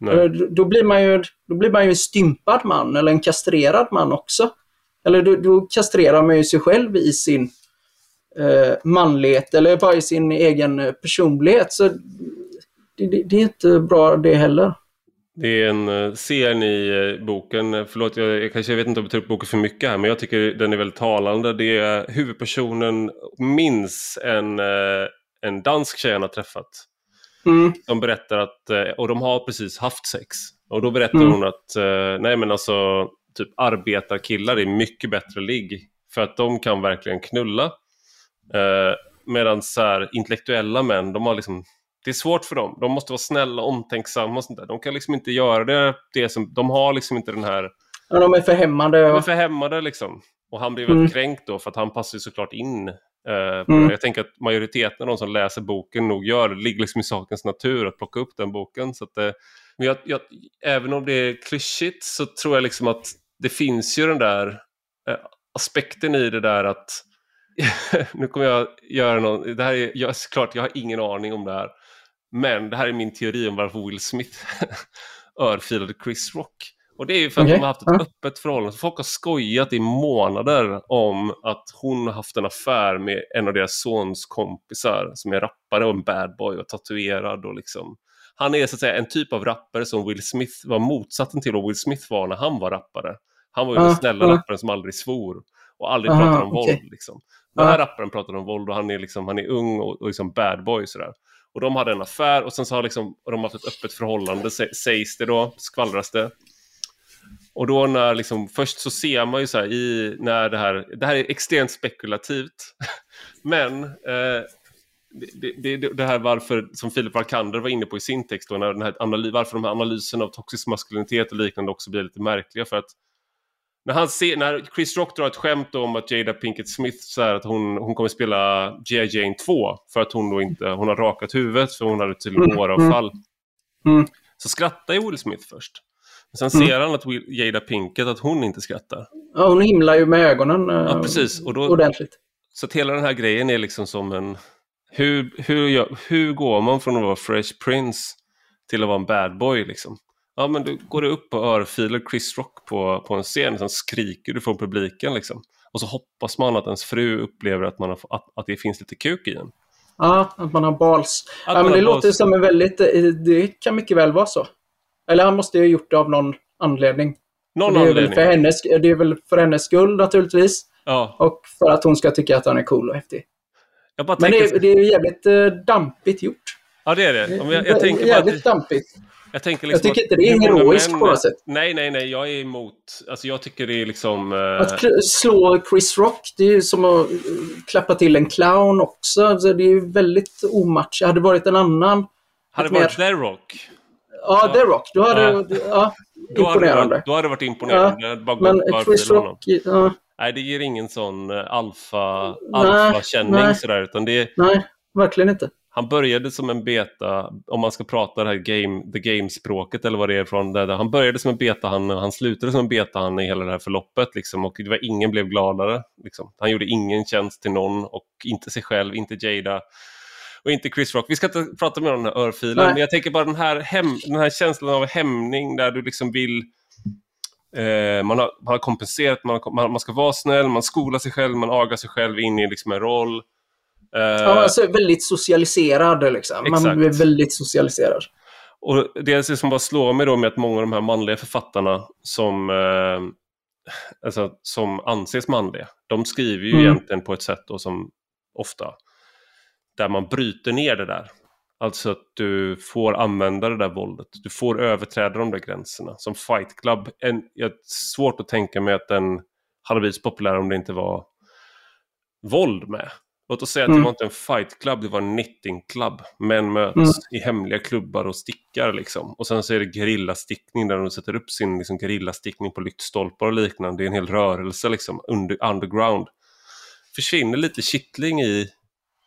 Nej. Då, blir man ju, då blir man ju en stympad man eller en kastrerad man också. Eller då, då kastrerar man ju sig själv i sin eh, manlighet eller bara i sin egen personlighet. Så det, det, är inte bra det heller. Det är en eh, scen i eh, boken, eh, förlåt jag, jag kanske jag vet inte om jag tar upp boken för mycket här men jag tycker den är väldigt talande. Det är huvudpersonen minns en, en dansk tjej han har träffat. Mm. De berättar att, och de har precis haft sex. Och då berättar mm. hon att, nej men alltså, typ arbetarkillar är mycket bättre ligg. För att de kan verkligen knulla. Eh, Medan så här, intellektuella män, de har liksom det är svårt för dem. De måste vara snälla och omtänksamma och sånt där. De kan liksom inte göra det, det som, de har liksom inte den här... Ja, de är för hämmade. De är för hämmade liksom. Och han blir väldigt mm. kränkt då för att han passar såklart in. Eh, mm. Jag tänker att majoriteten av de som läser boken nog gör det. ligger liksom i sakens natur att plocka upp den boken. Så att, eh, men jag, jag, även om det är klyschigt så tror jag liksom att det finns ju den där eh, aspekten i det där att nu kommer jag göra någon, det här är, jag, såklart jag har ingen aning om det här. Men det här är min teori om varför Will Smith örfilade Chris Rock. Och det är ju för att okay. de har haft ett ja. öppet förhållande. Folk har skojat i månader om att hon har haft en affär med en av deras sons kompisar som är rappare och en bad boy och tatuerad och liksom. Han är så att säga en typ av rappare som Will Smith var motsatsen till vad Will Smith var när han var rappare. Han var ju ja, den snälla ja. rapparen som aldrig svor och aldrig Aha, pratade om okay. våld. Liksom. Den här rapparen pratade om våld och han är, liksom, han är ung och, och liksom bad boy sådär. Och de hade en affär och sen så har liksom, de haft ett öppet förhållande sägs det då, skvallras det. Och då när liksom, först så ser man ju så här i, när det här, det här är extremt spekulativt. Men eh, det, det, det, här varför, som Filip Arkander var inne på i sin text, då, när den här analys, varför de här analyserna av toxisk maskulinitet och liknande också blir lite märkliga. För att när, han ser, när Chris Rock drar ett skämt om att Jada Pinkett Smith säger att hon, hon kommer spela G.I. Jane 2 för att hon då inte hon har rakat huvudet för hon hade till mm, håravfall. Mm. Så skrattar ju Will Smith först. Men sen mm. ser han att Will, Jada Pinkett att hon inte skrattar. Ja, hon himlar ju med ögonen eh, ja, precis. Och då, ordentligt. Så att hela den här grejen är liksom som en... Hur, hur, hur går man från att vara Fresh Prince till att vara en bad boy liksom? Ja, men du går du upp och örfilar Chris Rock på, på en scen, sen skriker du från publiken liksom. och så hoppas man att ens fru upplever att, man har, att, att det finns lite kuk i en. Ja, att man har bals. ja, men det låter som en väldigt... Eh, det kan mycket väl vara så. Eller han måste ju ha gjort det av någon anledning. Någon det, är anledning. Väl för hennes, det är väl för hennes skull naturligtvis. Ja. Och för att hon ska tycka att han är cool och häftig. Men tänker... det, är, det är jävligt uh, dampigt gjort. Ja, det är det. Jag, jag tänker jävligt bara att... dampigt. Jag, liksom jag tycker inte det är heroiskt män... på något sätt. Nej, nej, nej. Jag är emot. Alltså jag tycker det är liksom... Uh... Att slå Chris Rock, det är ju som att klappa till en clown också. Alltså det är ju väldigt omatch. Hade det varit en annan... Hade det varit mer... The Rock? Ja, The Rock. Då hade ja. då imponerande. Varit, då hade det varit imponerande. Ja, bara men Chris Rock... Ja. Nej, det ger ingen sån alfa, alfa-känning sådär. Utan det... Nej, verkligen inte. Han började som en beta, om man ska prata det här game, the game-språket eller vad det är från. Där, han började som en beta, han, han slutade som en beta han i hela det här förloppet liksom, och det var, ingen blev gladare. Liksom. Han gjorde ingen tjänst till någon och inte sig själv, inte Jada och inte Chris Rock. Vi ska inte prata mer om den här örfilen, men jag tänker bara den här, hem, den här känslan av hämning där du liksom vill eh, man, har, man har kompenserat, man, man, man ska vara snäll, man skolar sig själv, man agar sig själv in i liksom en roll. Uh, ja, alltså väldigt socialiserad liksom. Man blir väldigt socialiserad. Och det som bara slår mig då med att många av de här manliga författarna som, eh, alltså, som anses manliga, de skriver ju mm. egentligen på ett sätt då som ofta, där man bryter ner det där. Alltså att du får använda det där våldet, du får överträda de där gränserna. Som Fight Club, en, jag har svårt att tänka mig att den hade blivit populär om det inte var våld med. Låt oss säga att mm. det var inte en fight club, det var en knitting club. Män möts mm. i hemliga klubbar och stickar liksom. Och sen så är det gerillastickning där de sätter upp sin liksom, gerillastickning på lyktstolpar och liknande. Det är en hel rörelse liksom, under, underground. Försvinner lite kittling i,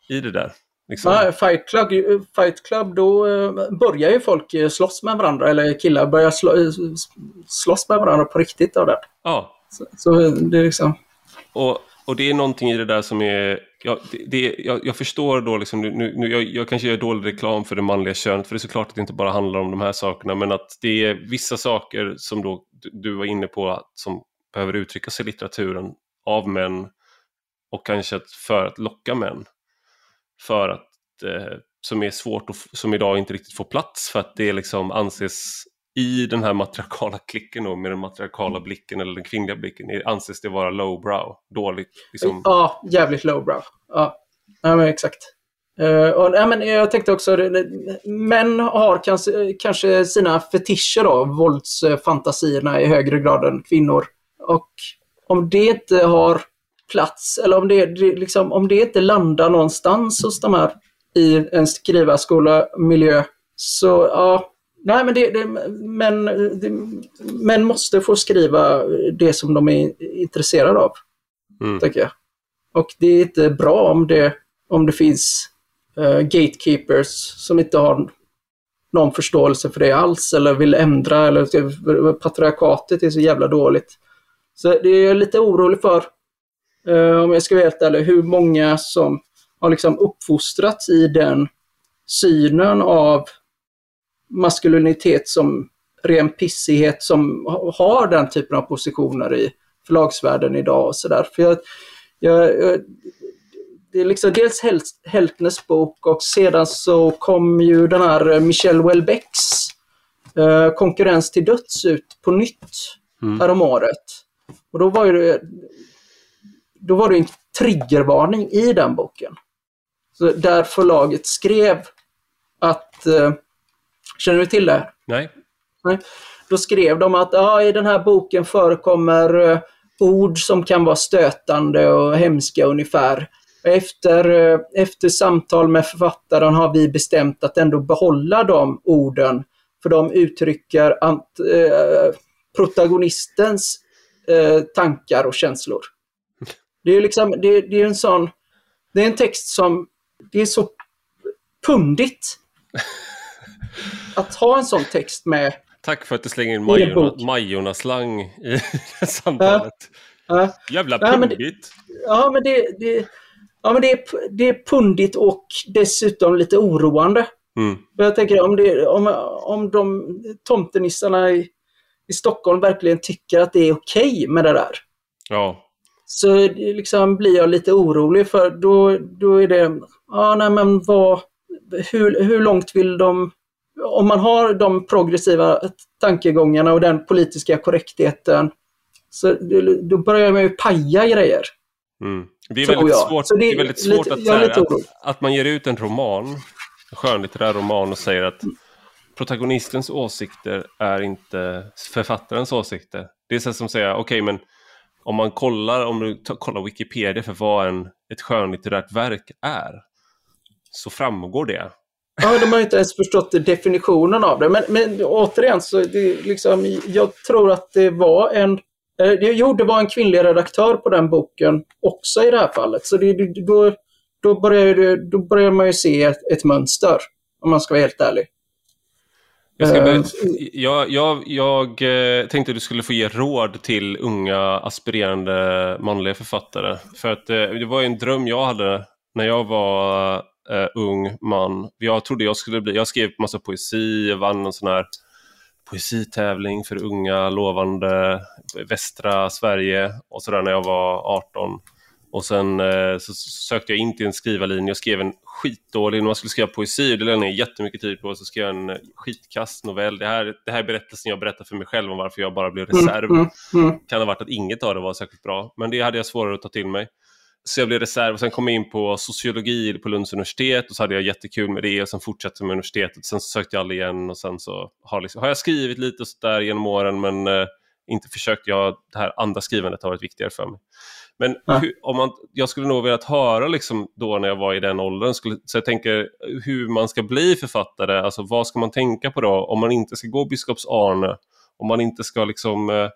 i det där. Liksom. Ja, fight, club, fight Club, då eh, börjar ju folk eh, slåss med varandra, eller killar börjar slå, eh, slåss med varandra på riktigt av det. Ja. Så, så det är liksom... Och, och det är någonting i det där som är jag, det, jag, jag, förstår då, liksom, nu, nu, jag, jag kanske gör dålig reklam för det manliga könet, för det är såklart att det inte bara handlar om de här sakerna, men att det är vissa saker som då du var inne på som behöver uttryckas i litteraturen av män och kanske för att locka män. För att, eh, som är svårt och som idag inte riktigt får plats för att det liksom anses i den här matriarkala klicken då, med den matriarkala blicken eller den kvinnliga blicken anses det vara lowbrow, dåligt. Liksom. Ja, jävligt lowbrow. Ja, ja men exakt. Uh, och, ja, men jag tänkte också, män har kanske, kanske sina fetischer då, våldsfantasierna i högre grad än kvinnor. Och om det inte har plats, eller om det, liksom, om det inte landar någonstans hos de här i en skrivarskola miljö så ja, Nej, men det, det, men, det, män måste få skriva det som de är intresserade av. Mm. Tänker jag. Och det är inte bra om det, om det finns uh, gatekeepers som inte har någon förståelse för det alls eller vill ändra eller patriarkatet är så jävla dåligt. Så det är jag lite orolig för, uh, om jag ska vara helt ärlig, hur många som har liksom uppfostrats i den synen av maskulinitet som ren pissighet som har den typen av positioner i förlagsvärlden idag och sådär. För jag, jag, jag, det är liksom dels Heltnes bok och sedan så kom ju den här Michel Houellebecqs eh, Konkurrens till döds ut på nytt mm. häromåret. Och då var det, då var det en triggervarning i den boken. Så där förlaget skrev att eh, Känner du till det? Nej. Nej. Då skrev de att ja, i den här boken förekommer uh, ord som kan vara stötande och hemska ungefär. Efter, uh, efter samtal med författaren har vi bestämt att ändå behålla de orden för de uttrycker ant, uh, protagonistens tankar och känslor. Det är liksom, det, det är en sån, det är en text som, det är så pundigt att ha en sån text med. Tack för att du slänger in Majorna, Majorna-slang i samtalet. Ja, ja. Jävla pundigt. Ja, men, det, det, ja, men det, är, det är pundigt och dessutom lite oroande. Mm. Jag tänker om, det, om, om de tomtenissarna i, i Stockholm verkligen tycker att det är okej okay med det där. Ja. så liksom blir jag lite orolig för då, då är det, ja nej men vad, hur, hur långt vill de, om man har de progressiva tankegångarna och den politiska korrektheten, så då börjar man ju paja grejer. Mm. Det är väldigt svårt, det, det är väldigt svårt lite, att, säga att, att man ger ut en roman, en skönlitterär roman och säger att protagonistens åsikter är inte författarens åsikter. Det är så som att säga, okej okay, men om man kollar, om du kollar Wikipedia för vad en, ett skönlitterärt verk är, så framgår det. Ja, de har inte ens förstått definitionen av det. Men, men återigen, så det, liksom, jag tror att det var en eh, Jo, det var en kvinnlig redaktör på den boken också i det här fallet. Så det, då, då, börjar, då börjar man ju se ett, ett mönster, om man ska vara helt ärlig. Jag, ska börja, jag, jag, jag eh, tänkte att du skulle få ge råd till unga aspirerande manliga författare. För att eh, det var en dröm jag hade när jag var uh, ung man. Jag trodde jag skulle bli, jag skrev massa poesi, jag vann en sån här poesitävling för unga lovande västra Sverige och sådär när jag var 18. Och sen eh, så sökte jag in till en skrivarlinje och skrev en skitdålig, när man skulle skriva poesi, det lade ner jättemycket tid på, så skrev jag en skitkast novell. Det här, det här är berättelsen jag berättar för mig själv om varför jag bara blev mm, reserv. Mm, mm, mm. Kan ha varit att inget av det var särskilt bra, men det hade jag svårare att ta till mig. Så jag blev reserv och sen kom jag in på sociologi på Lunds universitet och så hade jag jättekul med det och sen fortsatte med universitetet. Sen så sökte jag aldrig igen och sen så har, liksom, har jag skrivit lite och sådär genom åren men eh, inte försökt. Jag, det här andra skrivandet har varit viktigare för mig. Men ja. hur, om man, jag skulle nog velat höra liksom då när jag var i den åldern, skulle, så jag tänker hur man ska bli författare, alltså vad ska man tänka på då om man inte ska gå biskops Arne, om man inte ska liksom, eh,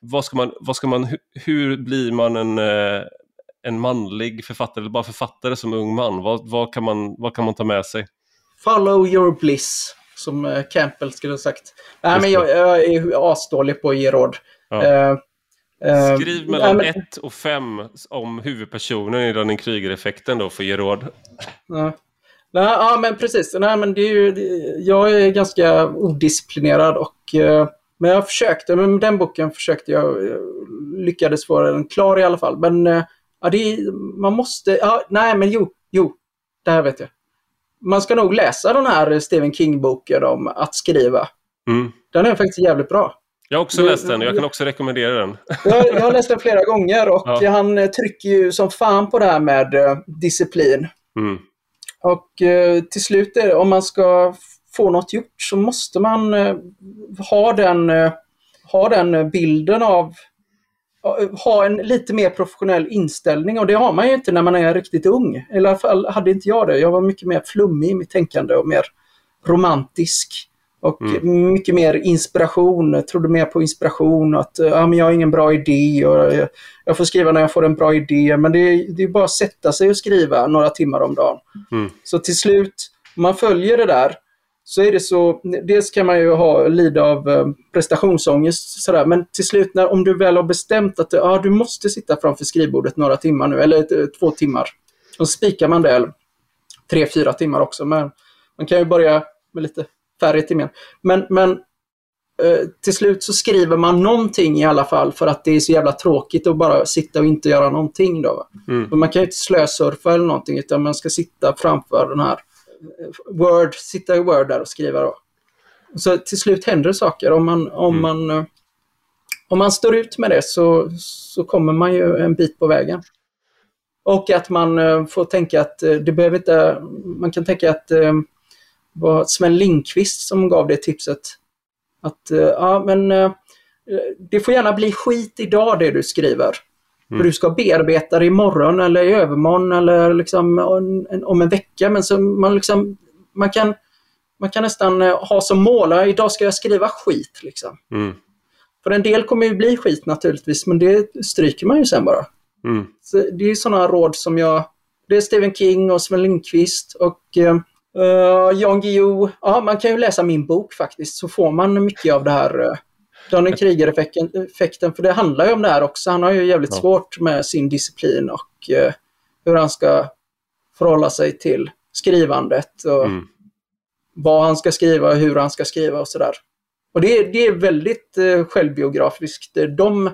vad ska man, vad ska man, hur, hur blir man en, eh, en manlig författare, eller bara författare som ung man? Vad, vad, kan man, vad kan man ta med sig? Follow your bliss, som eh, Campbell skulle ha sagt. Nej, men jag, jag är asdålig på att ge råd. Ja. Uh, Skriv mellan 1 men... och 5 om huvudpersonen i den Kryger-effekten då för att ge råd. Ja. ja, men precis. Nej, men det är ju, jag är ganska odisciplinerad och men jag försökte, med den boken försökte jag, lyckades få den klar i alla fall. Men ja, det är, man måste, ja, nej men jo, jo, det här vet jag. Man ska nog läsa den här Stephen King-boken om att skriva. Mm. Den är faktiskt jävligt bra. Jag har också läst den jag kan också rekommendera den. Jag, jag har läst den flera gånger och ja. han eh, trycker ju som fan på det här med uh, disciplin. Mm. Och uh, till slut, är det, om man ska få något gjort så måste man ha, den, ha den bilden av ha en lite mer professionell inställning och det har man ju inte när man är riktigt ung. I alla fall hade inte jag det. Jag var mycket mer flummig i mitt tänkande och mer romantisk. Och mm. mycket mer inspiration, jag trodde mer på inspiration. Att ja, men jag har ingen bra idé och jag, jag får skriva när jag får en bra idé. Men det, det är bara att sätta sig och skriva några timmar om dagen. Mm. Så till slut, om man följer det där, så är det så, dels kan man ju ha, lida av eh, prestationsångest sådär, men till slut när, om du väl har bestämt att ja, du måste sitta framför skrivbordet några timmar nu, eller två timmar, då spikar man det, tre, fyra timmar också, men man kan ju börja med lite färre timmar. Men, men eh, till slut så skriver man någonting i alla fall för att det är så jävla tråkigt att bara sitta och inte göra någonting. Då. Mm. Man kan ju inte slösurfa eller någonting utan man ska sitta framför den här eh, Word, sitta i Word där och skriva. Då. Så till slut händer saker. Om man, om mm. man, eh, om man står ut med det så, så kommer man ju en bit på vägen. Och att man eh, får tänka att det behöver inte... Man kan tänka att var Sven Lindqvist som gav det tipset. Att ja, men det får gärna bli skit idag det du skriver. Mm. Du ska bearbeta det imorgon eller i övermorgon eller liksom om en, om en vecka. Men så man, liksom, man, kan, man kan nästan uh, ha som mål, idag ska jag skriva skit. Liksom. Mm. För en del kommer ju bli skit naturligtvis, men det stryker man ju sen bara. Mm. Så det är sådana råd som jag... Det är Stephen King och Sven Lindqvist och Uh, Jan Guillou, ja man kan ju läsa min bok faktiskt så får man mycket av det här den krigareffekten, för det handlar ju om det här också. Han har ju jävligt ja. svårt med sin disciplin och uh, hur han ska förhålla sig till skrivandet och mm. vad han ska skriva och hur han ska skriva och sådär. Och det, det är väldigt uh, självbiografiskt. De,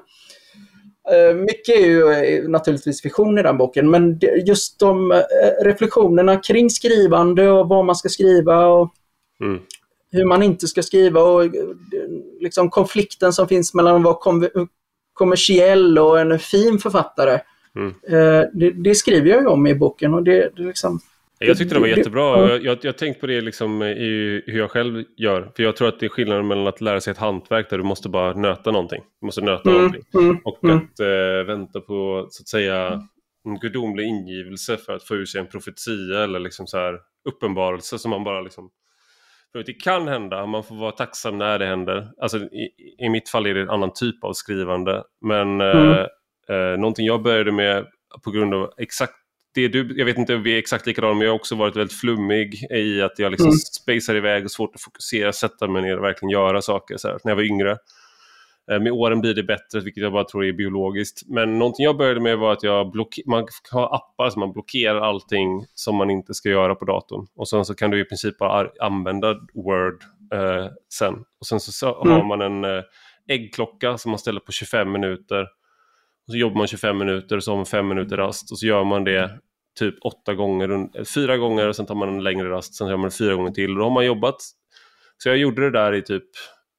Eh, mycket är ju naturligtvis vision i den boken, men just de eh, reflektionerna kring skrivande och vad man ska skriva och mm. Hur man inte ska skriva och liksom konflikten som finns mellan att vara kommersiell och en fin författare. Mm. Det, det, skriver jag om i boken och det, det liksom jag tyckte det var jättebra. Jag, jag, jag tänkt på det liksom i hur jag själv gör. För jag tror att det är skillnaden mellan att lära sig ett hantverk där du måste bara nöta någonting. Du måste nöta mm, någonting. Mm, och mm. att äh, vänta på så att säga en gudomlig ingivelse för att få ur sig en profetia eller liksom så här uppenbarelse som man bara liksom för det kan hända, man får vara tacksam när det händer. Alltså, i, i mitt fall är det en annan typ av skrivande. Men mm. eh, eh, någonting jag började med på grund av exakt det du, jag vet inte om vi är exakt likadana, men jag har också varit väldigt flummig i att jag liksom mm. spacear iväg och svårt att fokusera, sätta mig ner och verkligen göra saker. Så här, när jag var yngre. Eh, med åren blir det bättre, vilket jag bara tror är biologiskt. Men någonting jag började med var att jag block man har appar som man blockerar allting som man inte ska göra på datorn. Och sen så kan du i princip bara använda Word eh, sen. Och sen så, mm. har man en eh, äggklocka som man ställer på 25 minuter. Och så jobbar man 25 minuter och så har man 5 minuter rast och så gör man det typ åtta gånger, fyra gånger och sen tar man en längre rast, sen gör man det fyra gånger till och då har man jobbat. Så jag gjorde det där i typ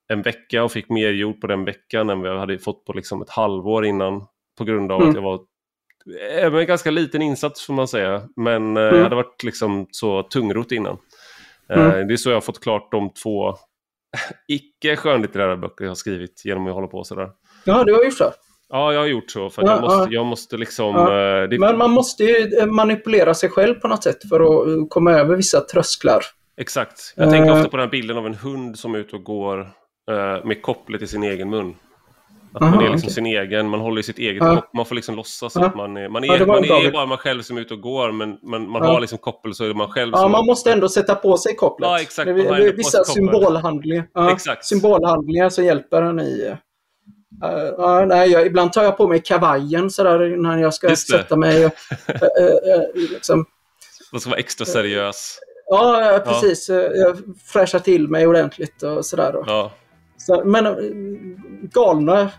en vecka och fick mer gjort på den veckan än vad jag hade fått på liksom ett halvår innan. På grund av mm. att jag var även en ganska liten insats får man säga. Men eh, mm. jag hade varit liksom så tungrot innan. Eh, mm. Det är så jag har fått klart de två icke skönlitterära böcker jag har skrivit genom att hålla på sådär. Ja, du har gjort så? Ja, jag har gjort så. För ja, jag, måste, jag måste liksom... Ja. Eh, det... Men man måste ju eh, manipulera sig själv på något sätt för att eh, komma över vissa trösklar. Exakt. Jag tänker ofta på den här bilden av en hund som är ute och går med kopplet i sin egen mun. Att Aha, man är liksom okay. sin egen, man håller i sitt eget ja. koppel. Man får liksom låtsas ja. att man är... Man är, ja, man är bara man själv som är ute och går, men man, man har liksom koppel så är det man själv Ja, som... man måste ändå sätta på sig kopplet. Ja, exakt. Det är vissa symbolhandlingar, exakt. symbolhandlingar som hjälper en i... Uh, uh, nej, jag, ibland tar jag på mig kavajen sådär när jag ska sätta mig. Och, uh, liksom. Man ska vara extra seriös. Ja, precis. Ja. Jag fräschar till mig ordentligt och sådär. Ja. Så, men galna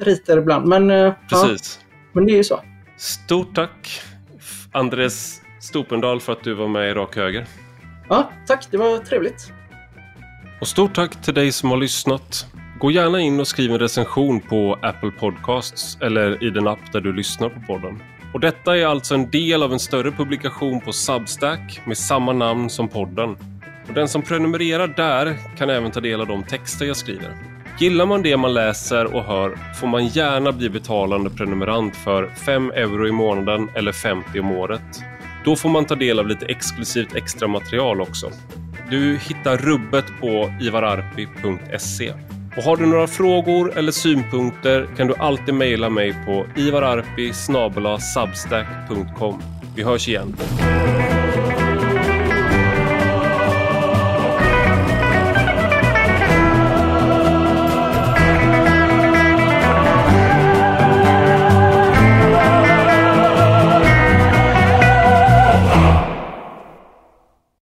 riter ibland. Men, precis. Ja, men det är ju så. Stort tack Andres Stopendal för att du var med i Rak Höger. Ja, tack. Det var trevligt. Och stort tack till dig som har lyssnat. Gå gärna in och skriv en recension på Apple Podcasts eller i den app där du lyssnar på podden. Och detta är alltså en del av en större publikation på Substack med samma namn som podden. Och den som prenumererar där kan även ta del av de texter jag skriver. Gillar man det man läser och hör får man gärna bli betalande prenumerant för 5 euro i månaden eller 50 om året. Då får man ta del av lite exklusivt extra material också. Du hittar rubbet på ivararpi.se. Och har du några frågor eller synpunkter kan du alltid mejla mig på ivararpi Vi hörs igen.